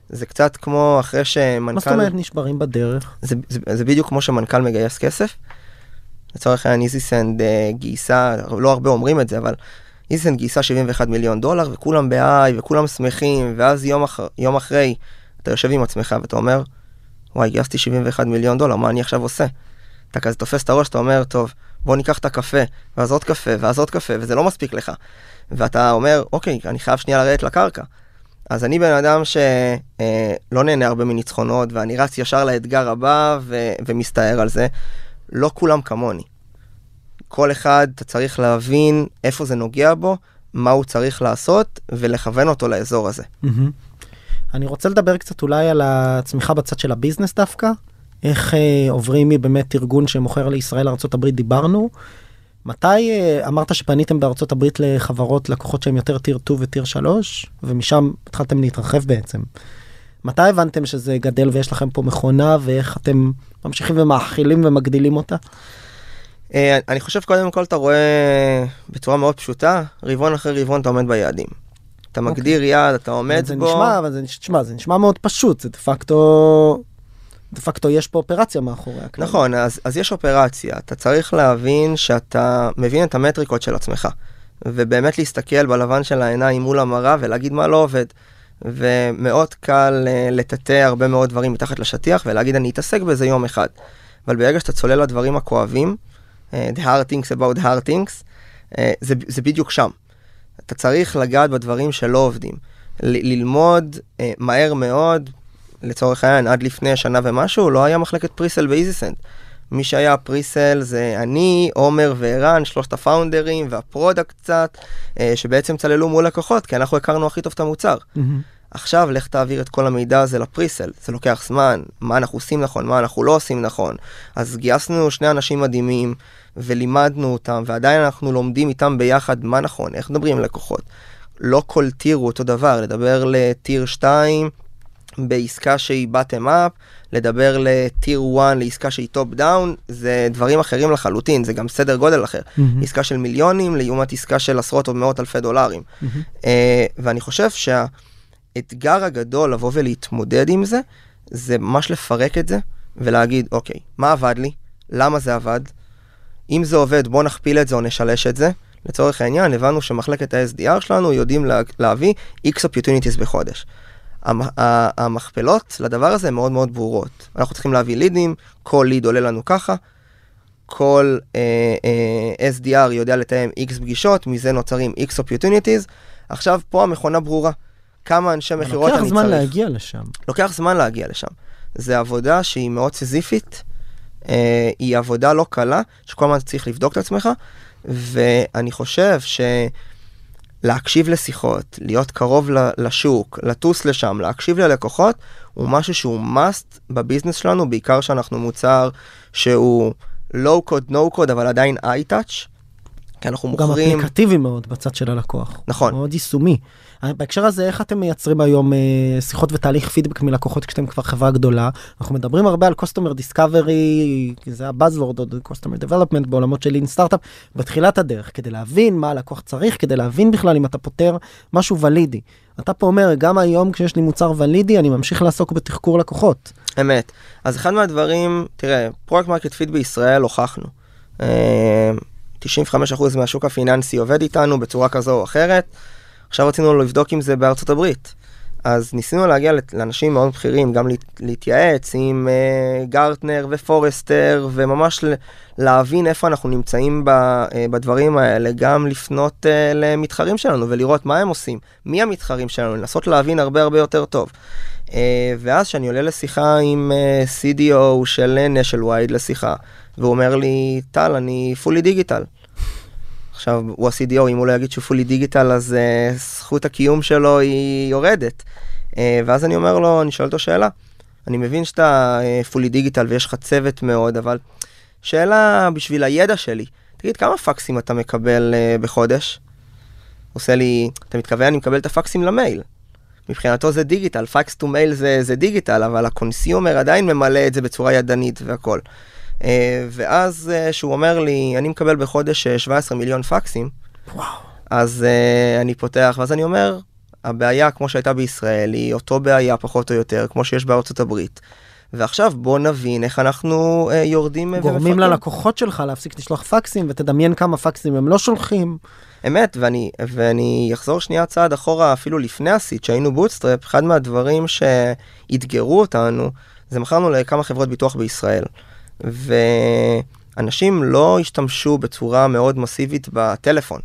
זה קצת כמו אחרי שמנכ"ל... מה זאת אומרת נשברים בדרך? זה, זה, זה בדיוק כמו שמנכ"ל מגייס כסף. לצורך העניין איזיסנד uh, גייסה, לא הרבה אומרים את זה, אבל איזיסנד גייסה 71 מיליון דולר וכולם בהיי וכולם שמחים, ואז יום, אח, יום אחרי אתה יושב עם עצמך ואתה אומר, וואי, גייסתי 71 מיליון דולר, מה אני עכשיו עושה? אתה כזה תופס את הראש, אתה אומר, טוב, בוא ניקח את הקפה, ואז עוד קפה, ואז עוד קפה, וזה לא מספיק לך. ואתה אומר, אוקיי, אני חייב שנייה לרדת לקרקע. אז אני בן אדם שלא נהנה הרבה מניצחונות, ואני רץ ישר לאתגר הבא ו- ומסתער על זה. לא כולם כמוני. כל אחד, אתה צריך להבין איפה זה נוגע בו, מה הוא צריך לעשות, ולכוון אותו לאזור הזה. Mm-hmm. אני רוצה לדבר קצת אולי על הצמיחה בצד של הביזנס דווקא. איך אה, עוברים מבאמת ארגון שמוכר לישראל לארה"ב דיברנו. מתי אה, אמרת שפניתם בארצות הברית לחברות לקוחות שהם יותר טיר 2 וטיר 3 ומשם התחלתם להתרחב בעצם. מתי הבנתם שזה גדל ויש לכם פה מכונה ואיך אתם ממשיכים ומאכילים ומגדילים אותה? אה, אני חושב קודם כל אתה רואה בצורה מאוד פשוטה רבעון אחרי רבעון אתה עומד ביעדים. אתה אוקיי. מגדיר יעד אתה עומד זה בו. נשמע, אבל זה, נשמע, זה נשמע מאוד פשוט זה דה פקטו דה פקטו יש פה אופרציה מאחורי הכלל. נכון אז, אז יש אופרציה אתה צריך להבין שאתה מבין את המטריקות של עצמך ובאמת להסתכל בלבן של העיניים מול המראה ולהגיד מה לא עובד. ומאוד קל uh, לטאטא הרבה מאוד דברים מתחת לשטיח ולהגיד אני אתעסק בזה יום אחד. אבל ברגע שאתה צולל לדברים הכואבים, the hard things about hard things, אה, זה, זה בדיוק שם. אתה צריך לגעת בדברים שלא עובדים. ל- ללמוד אה, מהר מאוד, לצורך העניין, עד לפני שנה ומשהו, לא היה מחלקת presale באיזיסנד. מי שהיה ה presale זה אני, עומר וערן, שלושת הפאונדרים וה product קצת, אה, שבעצם צללו מול לקוחות, כי אנחנו הכרנו הכי טוב את המוצר. עכשיו לך תעביר את כל המידע הזה ל presale, זה לוקח זמן, מה אנחנו עושים נכון, מה אנחנו לא עושים נכון. אז גייסנו שני אנשים מדהימים ולימדנו אותם, ועדיין אנחנו לומדים איתם ביחד מה נכון, איך מדברים עם לקוחות. לא כל tier הוא אותו דבר, לדבר ל tier 2 בעסקה שהיא bottom up, לדבר ל tier 1 לעסקה שהיא top down, זה דברים אחרים לחלוטין, זה גם סדר גודל אחר. עסקה של מיליונים לעומת עסקה של עשרות או מאות אלפי דולרים. אה, ואני חושב שהאתגר הגדול לבוא ולהתמודד עם זה, זה ממש לפרק את זה ולהגיד, אוקיי, מה עבד לי? למה זה עבד? אם זה עובד, בוא נכפיל את זה או נשלש את זה. לצורך העניין, הבנו שמחלקת ה-SDR שלנו יודעים לה, להביא X opportunities בחודש. המ- המכפלות לדבר הזה מאוד מאוד ברורות. אנחנו צריכים להביא לידים, כל ליד עולה לנו ככה, כל אה, אה, SDR יודע לתאם X פגישות, מזה נוצרים X opportunities. עכשיו פה המכונה ברורה. כמה אנשי מכירות לוקח אני זמן צריך. להגיע לשם. לוקח זמן להגיע לשם. זה עבודה שהיא מאוד סיזיפית, אה, היא עבודה לא קלה, שכל הזמן צריך לבדוק את עצמך, ואני חושב שלהקשיב לשיחות, להיות קרוב לשוק, לטוס לשם, להקשיב ללקוחות, הוא משהו שהוא must בביזנס שלנו, בעיקר שאנחנו מוצר שהוא low code, no code, אבל עדיין i-touch, כי אנחנו הוא גם מוכרים... אפליקטיבי מאוד בצד של הלקוח. נכון. מאוד יישומי. אה, בהקשר הזה איך אתם מייצרים היום אה, שיחות ותהליך פידבק מלקוחות כשאתם כבר חברה גדולה אנחנו מדברים הרבה על customer discovery כי זה ה buzzword עוד customer development בעולמות של lean startup בתחילת הדרך כדי להבין מה הלקוח צריך כדי להבין בכלל אם אתה פותר משהו ולידי. אתה פה אומר גם היום כשיש לי מוצר ולידי אני ממשיך לעסוק בתחקור לקוחות. אמת. אז אחד מהדברים, תראה, product market fit בישראל הוכחנו. אה, 95% מהשוק הפיננסי עובד איתנו בצורה כזו או אחרת. עכשיו רצינו לבדוק אם זה בארצות הברית. אז ניסינו להגיע לאנשים מאוד בכירים, גם להת- להתייעץ עם uh, גרטנר ופורסטר, וממש להבין איפה אנחנו נמצאים ב, uh, בדברים האלה, גם לפנות uh, למתחרים שלנו ולראות מה הם עושים, מי המתחרים שלנו, לנסות להבין הרבה הרבה יותר טוב. Uh, ואז כשאני עולה לשיחה עם uh, CDO של נשל וייד לשיחה, והוא אומר לי, טל, אני fully digital. עכשיו, הוא ה-CDO, אם הוא לא יגיד שהוא fully digital, אז uh, זכות הקיום שלו היא יורדת. Uh, ואז אני אומר לו, אני שואל אותו שאלה. אני מבין שאתה fully digital ויש לך צוות מאוד, אבל שאלה בשביל הידע שלי. תגיד, כמה פקסים אתה מקבל uh, בחודש? עושה לי, אתה מתכוון, אני מקבל את הפקסים למייל. מבחינתו זה דיגיטל, fax to mail זה, זה דיגיטל, אבל ה consumer עדיין ממלא את זה בצורה ידנית והכל. Uh, ואז uh, שהוא אומר לי, אני מקבל בחודש uh, 17 מיליון פקסים, וואו. אז אני פותח, ואז אני אומר, הבעיה כמו שהייתה בישראל היא אותו בעיה פחות או יותר, כמו שיש בארצות הברית. ועכשיו בוא נבין איך אנחנו uh, יורדים אה, גורמים ומפתחים. ללקוחות שלך להפסיק לשלוח פקסים ותדמיין כמה פקסים הם לא שולחים. אמת, ואני, ואני אחזור שנייה צעד אחורה אפילו לפני ה seed, שהיינו bootstrap, אחד מהדברים שאתגרו אותנו, זה מכרנו לכמה חברות ביטוח בישראל. ואנשים לא השתמשו בצורה מאוד מסיבית בטלפון.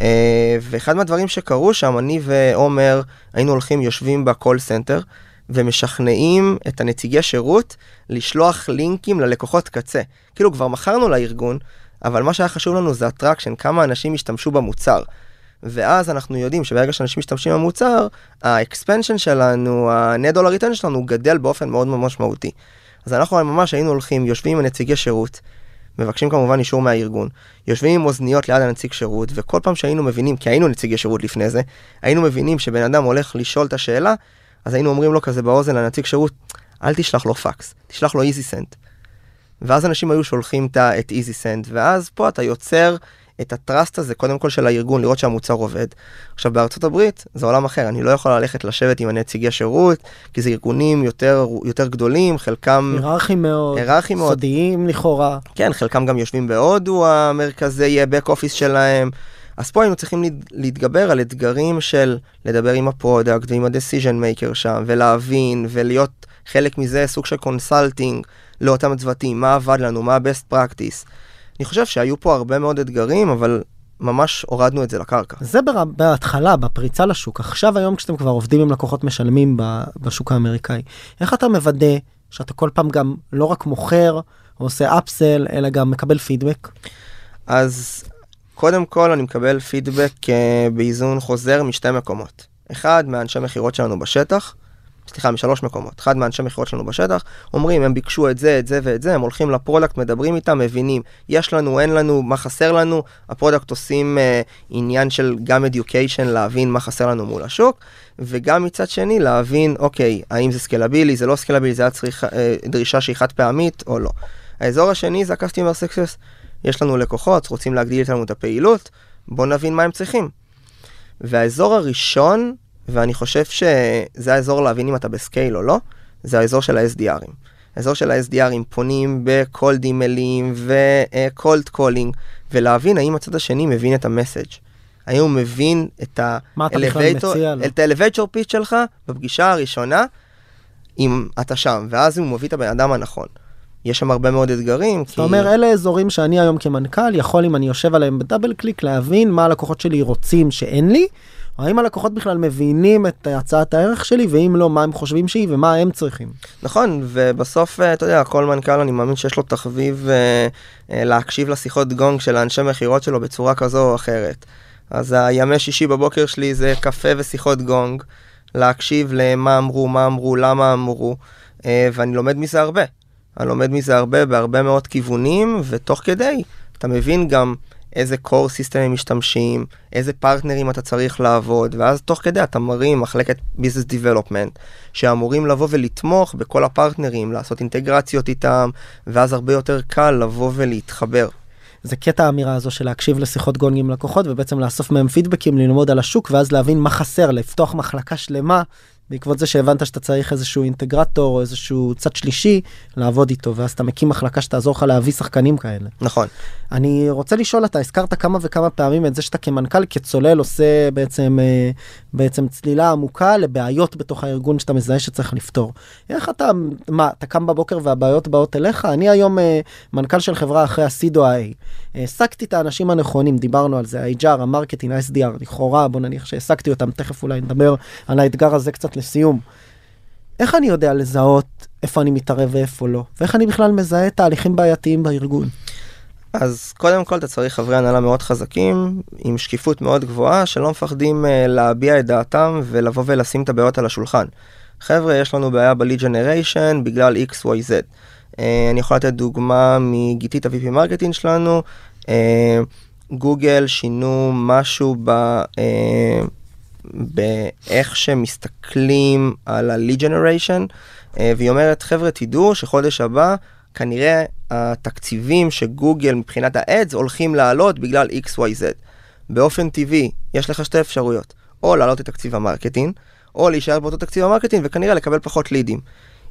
אה, ואחד מהדברים שקרו שם, אני ועומר היינו הולכים, יושבים ב call center, ומשכנעים את הנציגי שירות לשלוח לינקים ללקוחות קצה. כאילו כבר מכרנו לארגון, אבל מה שהיה חשוב לנו זה ה traction, כמה אנשים השתמשו במוצר. ואז אנחנו יודעים שברגע שאנשים משתמשים במוצר, ה expansion שלנו, ה-net שלנו גדל באופן מאוד מאוד משמעותי. אז אנחנו ממש היינו הולכים, יושבים עם הנציגי שירות, מבקשים כמובן אישור מהארגון, יושבים עם אוזניות ליד הנציג שירות, וכל פעם שהיינו מבינים, כי היינו נציגי שירות לפני זה, היינו מבינים שבן אדם הולך לשאול את השאלה, אז היינו אומרים לו כזה באוזן לנציג שירות, אל תשלח לו פקס, תשלח לו EasySend. ואז אנשים היו שולחים את EasySend, ואז פה אתה יוצר את ה trust הזה קודם כל של הארגון, לראות שהמוצר עובד. עכשיו בארצות הברית זה עולם אחר, אני לא יכול ללכת לשבת עם הנציגי שירות, כי זה ארגונים יותר, יותר גדולים, חלקם, היררכיים מאוד, היררכיים מאוד. סודיים לכאורה. כן, חלקם גם יושבים בהודו, המרכזי back office שלהם. אז פה היינו צריכים להת- להתגבר על אתגרים של לדבר עם ה product ועם ה-decision maker שם, ולהבין, ולהיות חלק מזה סוג של consulting לאותם צוותים, מה עבד לנו, מה ה-best practice. אני חושב שהיו פה הרבה מאוד אתגרים, אבל ממש הורדנו את זה לקרקע. זה בר... בהתחלה, בפריצה לשוק. עכשיו היום כשאתם כבר עובדים עם לקוחות משלמים ב... בשוק האמריקאי, איך אתה מוודא שאתה כל פעם גם לא רק מוכר, או עושה אפסל, אלא גם מקבל פידבק? אז קודם כל אני מקבל פידבק אה, באיזון חוזר משתי מקומות. אחד, מאנשי מכירות שלנו בשטח, סליחה, משלוש מקומות. אחד מאנשי מכירות שלנו בשטח, אומרים, הם ביקשו את זה, את זה ואת זה, הם הולכים ל product, מדברים איתם, מבינים, יש לנו, אין לנו, מה חסר לנו, ה product עושים אה, עניין של גם education, להבין מה חסר לנו מול השוק, וגם מצד שני, להבין, אוקיי, האם זה סקלבילי, זה לא סקלבילי, זה היה צריך אה, דרישה שהיא חד פעמית או לא. האזור השני זה ה-customer success. יש לנו לקוחות, רוצים להגדיל איתנו את הפעילות, בואו נבין מה הם צריכים. והאזור הראשון, ואני חושב שזה האזור להבין אם אתה ב scale או לא, זה האזור של ה-SDRים. האזור של ה-SDRים פונים ב cold emailים ו cold calling, ולהבין האם הצד השני מבין את ה message. האם הוא מבין את ה-elevator pitch שלך בפגישה הראשונה, אם אתה שם, ואז הוא מביא את הבן אדם הנכון. יש שם הרבה מאוד אתגרים. זאת אומרת, אלה אזורים שאני היום כמנכ"ל יכול, אם אני יושב עליהם ב double click, להבין מה הלקוחות שלי רוצים שאין לי, האם הלקוחות בכלל מבינים את הצעת הערך שלי, ואם לא, מה הם חושבים שהיא ומה הם צריכים. נכון, ובסוף, אה, אתה יודע, כל מנכ"ל, אני מאמין שיש לו תחביב אה, אה, להקשיב לשיחות גונג של האנשי מכירות שלו בצורה כזו או אחרת. אז הימי שישי בבוקר שלי זה קפה ושיחות גונג, להקשיב למה אמרו, מה אמרו, למה אמרו, ואני לומד מזה הרבה. אני לומד מזה הרבה בהרבה מאוד כיוונים, ותוך כדי אתה מבין גם איזה core system הם משתמשים, איזה פרטנרים אתה צריך לעבוד, ואז תוך כדי אתה מרים מחלקת business development, שאמורים לבוא ולתמוך בכל הפרטנרים, לעשות אינטגרציות איתם, ואז הרבה יותר קל לבוא ולהתחבר. זה קטע האמירה הזו של להקשיב לשיחות גונג עם לקוחות ובעצם לאסוף מהם פידבקים ללמוד על השוק ואז להבין מה חסר לפתוח מחלקה שלמה בעקבות זה שהבנת שאתה צריך איזשהו אינטגרטור או איזשהו צד שלישי לעבוד איתו ואז אתה מקים מחלקה שתעזור לך להביא שחקנים כאלה. נכון. אני רוצה לשאול אתה הזכרת כמה וכמה פעמים את זה שאתה כמנכ"ל כצולל עושה בעצם אה, בעצם צלילה עמוקה לבעיות בתוך הארגון שאתה מזהה שצריך לפתור. איך אתה מה אתה קם בבוקר והבעיות באות אליך אני היום אה, מנכ"ל של חברה אחרי ה seed וה-A. העסקתי את האנשים הנכונים דיברנו על זה ה-HR ה marketing ה-SDR לכאורה בוא נניח שהעסקתי אותם תכף אולי נדבר על האתגר הזה קצת לסיום. איך אני יודע לזהות איפה אני מתערב ואיפה לא ואיך אני בכלל מזהה תהליכים בעייתיים בארגון. אז קודם כל אתה צריך חברי הנהלה מאוד חזקים, עם שקיפות מאוד גבוהה, שלא מפחדים uh, להביע את דעתם ולבוא ולשים את הבעיות על השולחן. חבר'ה, יש לנו בעיה ב-lead generation בגלל XYZ. Uh, אני יכול לתת דוגמה מגיטית ה-VP marketing שלנו, גוגל uh, שינו משהו ב... Uh, באיך שמסתכלים על ה-lead generation, והיא אומרת, חבר'ה, תדעו שחודש הבא כנראה התקציבים שגוגל מבחינת ה ads הולכים לעלות בגלל XYZ. באופן טבעי, יש לך שתי אפשרויות, או להעלות את תקציב ה marketing, או להישאר באותו תקציב ה marketing וכנראה לקבל פחות לידים.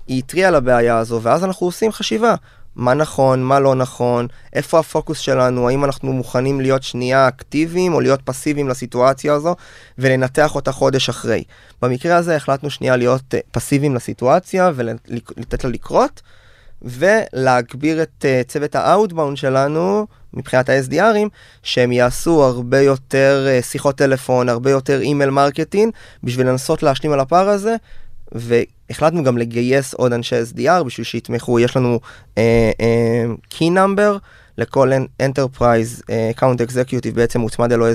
היא התריעה על הבעיה הזו, ואז אנחנו עושים חשיבה. מה נכון, מה לא נכון, איפה הפוקוס שלנו, האם אנחנו מוכנים להיות שנייה אקטיביים או להיות פסיביים לסיטואציה הזו ולנתח אותה חודש אחרי. במקרה הזה החלטנו שנייה להיות אה, פסיביים לסיטואציה ולתת לה לקרות, ולהגביר את אה, צוות ה-outbound שלנו מבחינת ה-SDRים, שהם יעשו הרבה יותר אה, שיחות טלפון, הרבה יותר email marketing, בשביל לנסות להשלים על הפער הזה, והחלטנו גם לגייס עוד אנשי SDR בשביל שיתמכו, יש לנו אה, אה, key number. לכל Enterprise אה, Account Executive בעצם מוצמד אליו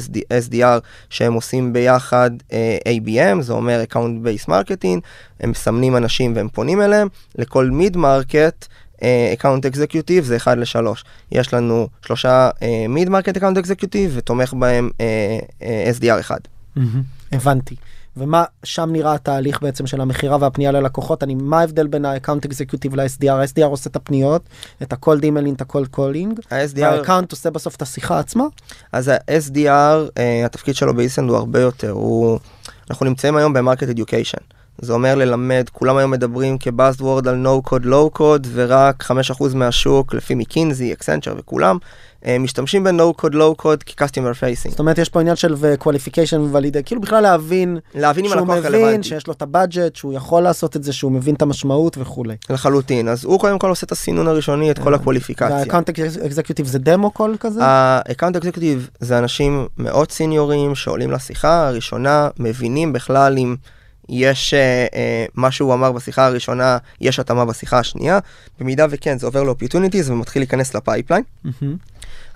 SDR שהם עושים ביחד אה, ABM, זה אומר Account Based Marketing, הם מסמנים אנשים והם פונים אליהם, לכל Mid Market Account Executive זה 1 ל-3. יש לנו שלושה Mid Market Account Executive ותומך בהם אה, אה, SDR אחד. Mm-hmm, הבנתי. ומה שם נראה התהליך בעצם של המכירה והפנייה ללקוחות? אני מה ההבדל בין ה-account executive ל-SDR ה-SDR עושה את הפניות את ה-cold email את ה-cold calling ה-account עושה בסוף את השיחה עצמה? אז ה-SDR אה, התפקיד שלו ב-EasySend הוא הרבה יותר. הוא אנחנו נמצאים היום ב-market education. זה אומר ללמד, כולם היום מדברים כ-buzzword על no code, low code, ורק 5% מהשוק, לפי מקינזי, אקסנצ'ר וכולם, אה, משתמשים ב-no code, low code כ-customer facing. זאת אומרת, יש פה עניין של qualification ולידי, כאילו בכלל להבין, להבין רלוונטי. שהוא מבין, שיש לו את ה-budget, שהוא יכול לעשות את זה, שהוא מבין את המשמעות וכולי. לחלוטין, אז הוא קודם כל עושה את הסינון הראשוני, את כל אה, הקווליפיקציה. וה-account executive זה demo call כזה? ה-account executive זה אנשים מאוד סיניורים שעולים לשיחה הראשונה, מבינים בכלל אם... יש אה, אה, מה שהוא אמר בשיחה הראשונה, יש התאמה בשיחה השנייה. במידה וכן, זה עובר ל-opportunities ומתחיל להיכנס ל-pipeline. מהמם.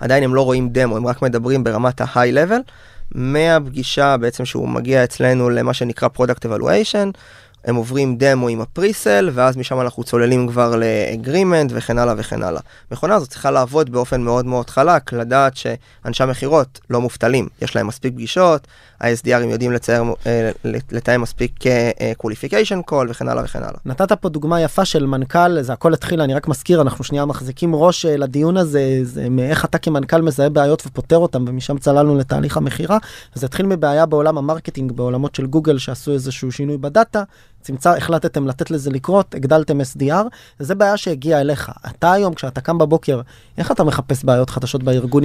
עדיין הם לא רואים דמו, הם רק מדברים ברמת ה-high level. מהפגישה בעצם שהוא מגיע אצלנו למה שנקרא product evaluation, הם עוברים דמו עם ה-presale, ואז משם אנחנו צוללים כבר ל-agreement וכן הלאה וכן הלאה. מכונה הזאת צריכה לעבוד באופן מאוד מאוד חלק, לדעת שאנשי המכירות לא מובטלים, יש להם מספיק פגישות, ה-SDRים יודעים לצייר, אה, לתאם מספיק אה, אה, qualification call וכן הלאה וכן הלאה. נתת פה דוגמה יפה של מנכ"ל, זה הכל התחיל, אני רק מזכיר, אנחנו שנייה מחזיקים ראש לדיון הזה, זה מאיך אתה כמנכ"ל מזהה בעיות ופותר אותם, ומשם צללנו לתהליך המכירה. זה התחיל מבעיה בעולם ה-marketing, בעולמות של גוגל שעשו איזשהו שינוי בדאטה, צמצא, החלטתם לתת לזה לקרות, הגדלתם SDR, וזה בעיה שהגיעה אליך. אתה היום, כשאתה קם בבוקר, איך אתה מחפש בעיות חדשות בארגון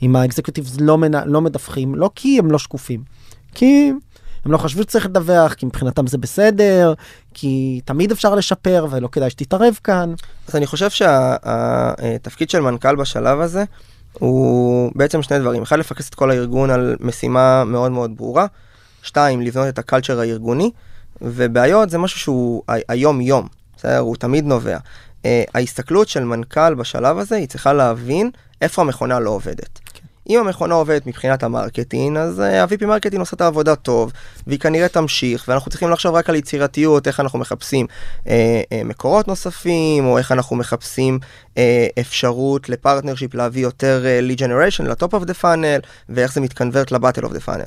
אם ה-executives לא, לא מדווחים? לא כי הם לא שקופים, כי הם לא חשבו שצריך לדווח, כי מבחינתם זה בסדר, כי תמיד אפשר לשפר ולא כדאי שתתערב כאן. אז אני חושב שהתפקיד של מנכ"ל בשלב הזה הוא בעצם שני דברים. אחד, לפקס את כל הארגון על משימה מאוד מאוד ברורה. שתיים, לבנות את הקלצ'ר הארגוני. ובעיות זה משהו שהוא היום-יום, בסדר? הוא תמיד נובע. Uh, ההסתכלות של מנכ"ל בשלב הזה, היא צריכה להבין איפה המכונה לא עובדת. אם המכונה עובדת מבחינת ה-marketing, אז אה, ה- VP marketing עושה את העבודה טוב, והיא כנראה תמשיך, ואנחנו צריכים לחשוב רק על יצירתיות, איך אנחנו מחפשים אה, אה, מקורות נוספים, או איך אנחנו מחפשים אה, אפשרות ל-partnership להביא יותר אה, lead generation ל-top of the funnel, ואיך זה מתקנברט ל-bottom of the funnel.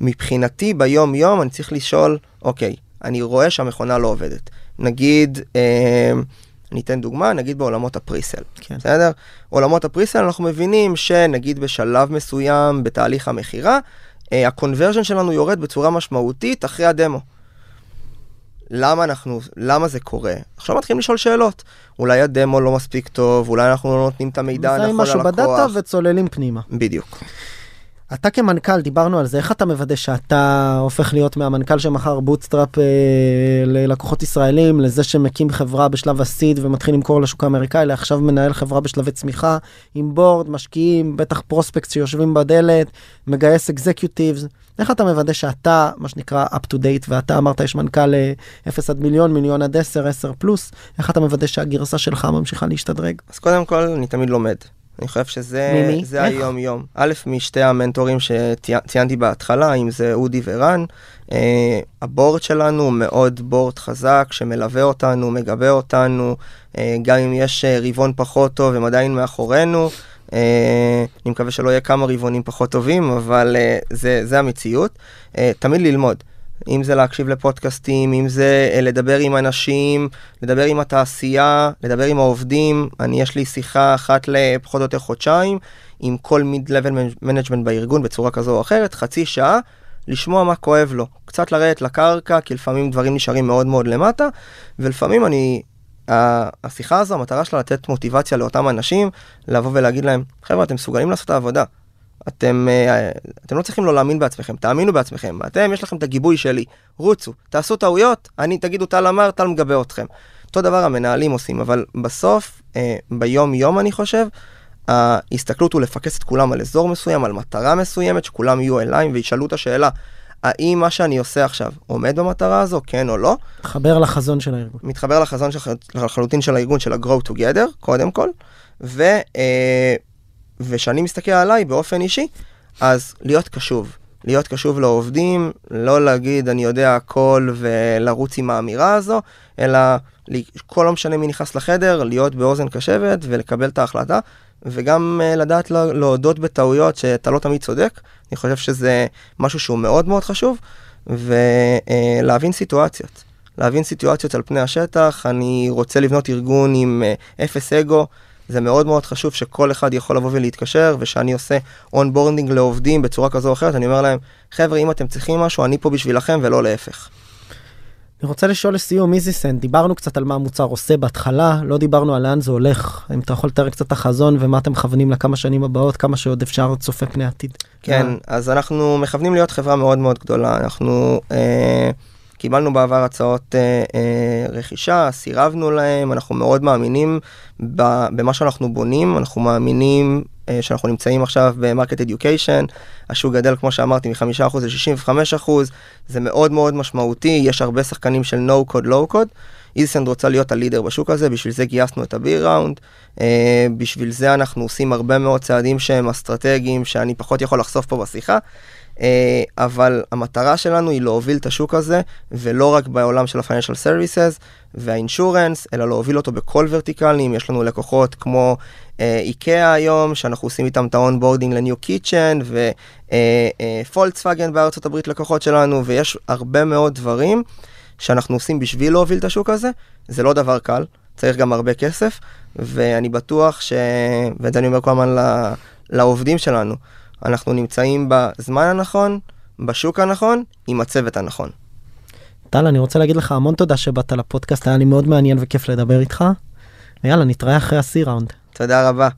מבחינתי ביום יום אני צריך לשאול, אוקיי, אני רואה שהמכונה לא עובדת. נגיד, אה, אני אתן דוגמה, נגיד בעולמות ה-presale, כן. בסדר? עולמות ה-presale אנחנו מבינים שנגיד בשלב מסוים בתהליך המכירה, אה, ה-conversion שלנו יורד בצורה משמעותית אחרי הדמו. למה אנחנו, למה זה קורה? עכשיו מתחילים לשאול שאלות. אולי הדמו לא מספיק טוב, אולי אנחנו לא נותנים את המידע מזהים הנכון משהו בדאטה ללקוח. וצוללים פנימה. בדיוק. אתה כמנכ"ל, דיברנו על זה, איך אתה מוודא שאתה הופך להיות מהמנכ"ל שמכר bootstrap אה, ללקוחות ישראלים, לזה שמקים חברה בשלב הסיד ומתחיל למכור לשוק האמריקאי, לעכשיו מנהל חברה בשלבי צמיחה, עם בורד, משקיעים, בטח פרוספקט שיושבים בדלת, מגייס אקזקיוטיבס. איך אתה מוודא שאתה, מה שנקרא, up to date, ואתה אמרת יש מנכ"ל אה, 0 עד מיליון, מיליון עד 10, 10 פלוס, איך אתה מוודא שהגרסה שלך ממשיכה להשתדרג? אז קודם כל, אני תמיד לומד. אני חושב שזה? היום-יום. א', משתי המנטורים שציינתי בהתחלה, אם זה אודי ורן, אה, הבורד שלנו הוא מאוד בורד חזק, שמלווה אותנו, מגבה אותנו, אה, גם אם יש אה, רבעון פחות טוב, הם עדיין מאחורינו. אה, אני מקווה שלא יהיה כמה רבעונים פחות טובים, אבל אה, זה, זה המציאות. אה, תמיד ללמוד. אם זה להקשיב לפודקאסטים, אם זה אה, לדבר עם אנשים, לדבר עם התעשייה, לדבר עם העובדים. אני, יש לי שיחה אחת לפחות או יותר חודשיים עם כל מיד-לבל management בארגון בצורה כזו או אחרת, חצי שעה, לשמוע מה כואב לו. קצת לרדת לקרקע, כי לפעמים דברים נשארים מאוד מאוד למטה, ולפעמים אני... השיחה הזו, המטרה שלה לתת מוטיבציה לאותם אנשים, לבוא ולהגיד להם, חבר'ה, אתם מסוגלים לעשות את העבודה. אתם, אה, אתם לא צריכים לא להאמין בעצמכם, תאמינו בעצמכם. אתם, יש לכם את הגיבוי שלי. רוצו, תעשו טעויות, אני, תגידו, טל אמר, טל מגבה אתכם. אותו דבר המנהלים עושים, אבל בסוף, אה, ביום-יום אני חושב, ההסתכלות הוא לפקס את כולם על אזור מסוים, על מטרה מסוימת, שכולם יהיו אליים וישאלו את השאלה, האם מה שאני עושה עכשיו עומד במטרה הזו, כן או לא? תחבר לחזון של הארגון. מתחבר לחזון של, לחלוטין של הארגון של ה-Grow Together, קודם כל, ו, אה, ושאני מסתכל עליי באופן אישי, אז להיות קשוב. להיות קשוב לעובדים, לא להגיד אני יודע הכל ולרוץ עם האמירה הזו, אלא כל לא משנה מי נכנס לחדר, להיות באוזן קשבת ולקבל את ההחלטה, וגם אה, לדעת לה- להודות בטעויות שאתה לא תמיד צודק. אני חושב שזה משהו שהוא מאוד מאוד חשוב, ולהבין סיטואציות. להבין סיטואציות על פני השטח, אני רוצה לבנות ארגון עם אה, אפס אגו, זה מאוד מאוד חשוב שכל אחד יכול לבוא ולהתקשר, ושאני עושה onboarding לעובדים בצורה כזו או אחרת, אני אומר להם, חבר'ה, אם אתם צריכים משהו, אני פה בשבילכם ולא להפך. אני רוצה לשאול לסיום, איזיסנד, דיברנו קצת על מה המוצר עושה בהתחלה, לא דיברנו על לאן זה הולך. אם אתה יכול לתאר קצת את החזון ומה אתם מכוונים לכמה שנים הבאות, כמה שעוד אפשר צופה פני עתיד. כן, אז אנחנו מכוונים להיות חברה מאוד מאוד גדולה. אנחנו אה, קיבלנו בעבר הצעות אה, אה, רכישה, סירבנו להם, אנחנו מאוד מאמינים במה שאנחנו בונים, אנחנו מאמינים אה, שאנחנו נמצאים עכשיו במרקט אדיוקיישן, השוק גדל כמו שאמרתי מ-5% ל-65%, זה מאוד מאוד משמעותי, יש הרבה שחקנים של no code, low code. איזסנד רוצה להיות הלידר בשוק הזה, בשביל זה גייסנו את הבי ראונד, אה, בשביל זה אנחנו עושים הרבה מאוד צעדים שהם אסטרטגיים, שאני פחות יכול לחשוף פה בשיחה. אה, אבל המטרה שלנו היא להוביל את השוק הזה, ולא רק בעולם של ה-financial services וה-insurance, אלא להוביל אותו בכל ורטיקלים. יש לנו לקוחות כמו איקאה uh, היום, שאנחנו עושים איתם את kitchen, ופולקסווגן uh, uh, בארצות הברית לקוחות שלנו, ויש הרבה מאוד דברים שאנחנו עושים בשביל להוביל את השוק הזה. זה לא דבר קל, צריך גם הרבה כסף, ואני בטוח ש... ואת זה אני אומר כל הזמן לעובדים שלנו. אנחנו נמצאים בזמן הנכון, בשוק הנכון, עם הצוות הנכון. טל, אני רוצה להגיד לך המון תודה שבאת לפודקאסט, היה לי מאוד מעניין וכיף לדבר איתך. ויאללה, נתראה אחרי ה-C ראונד. תודה רבה.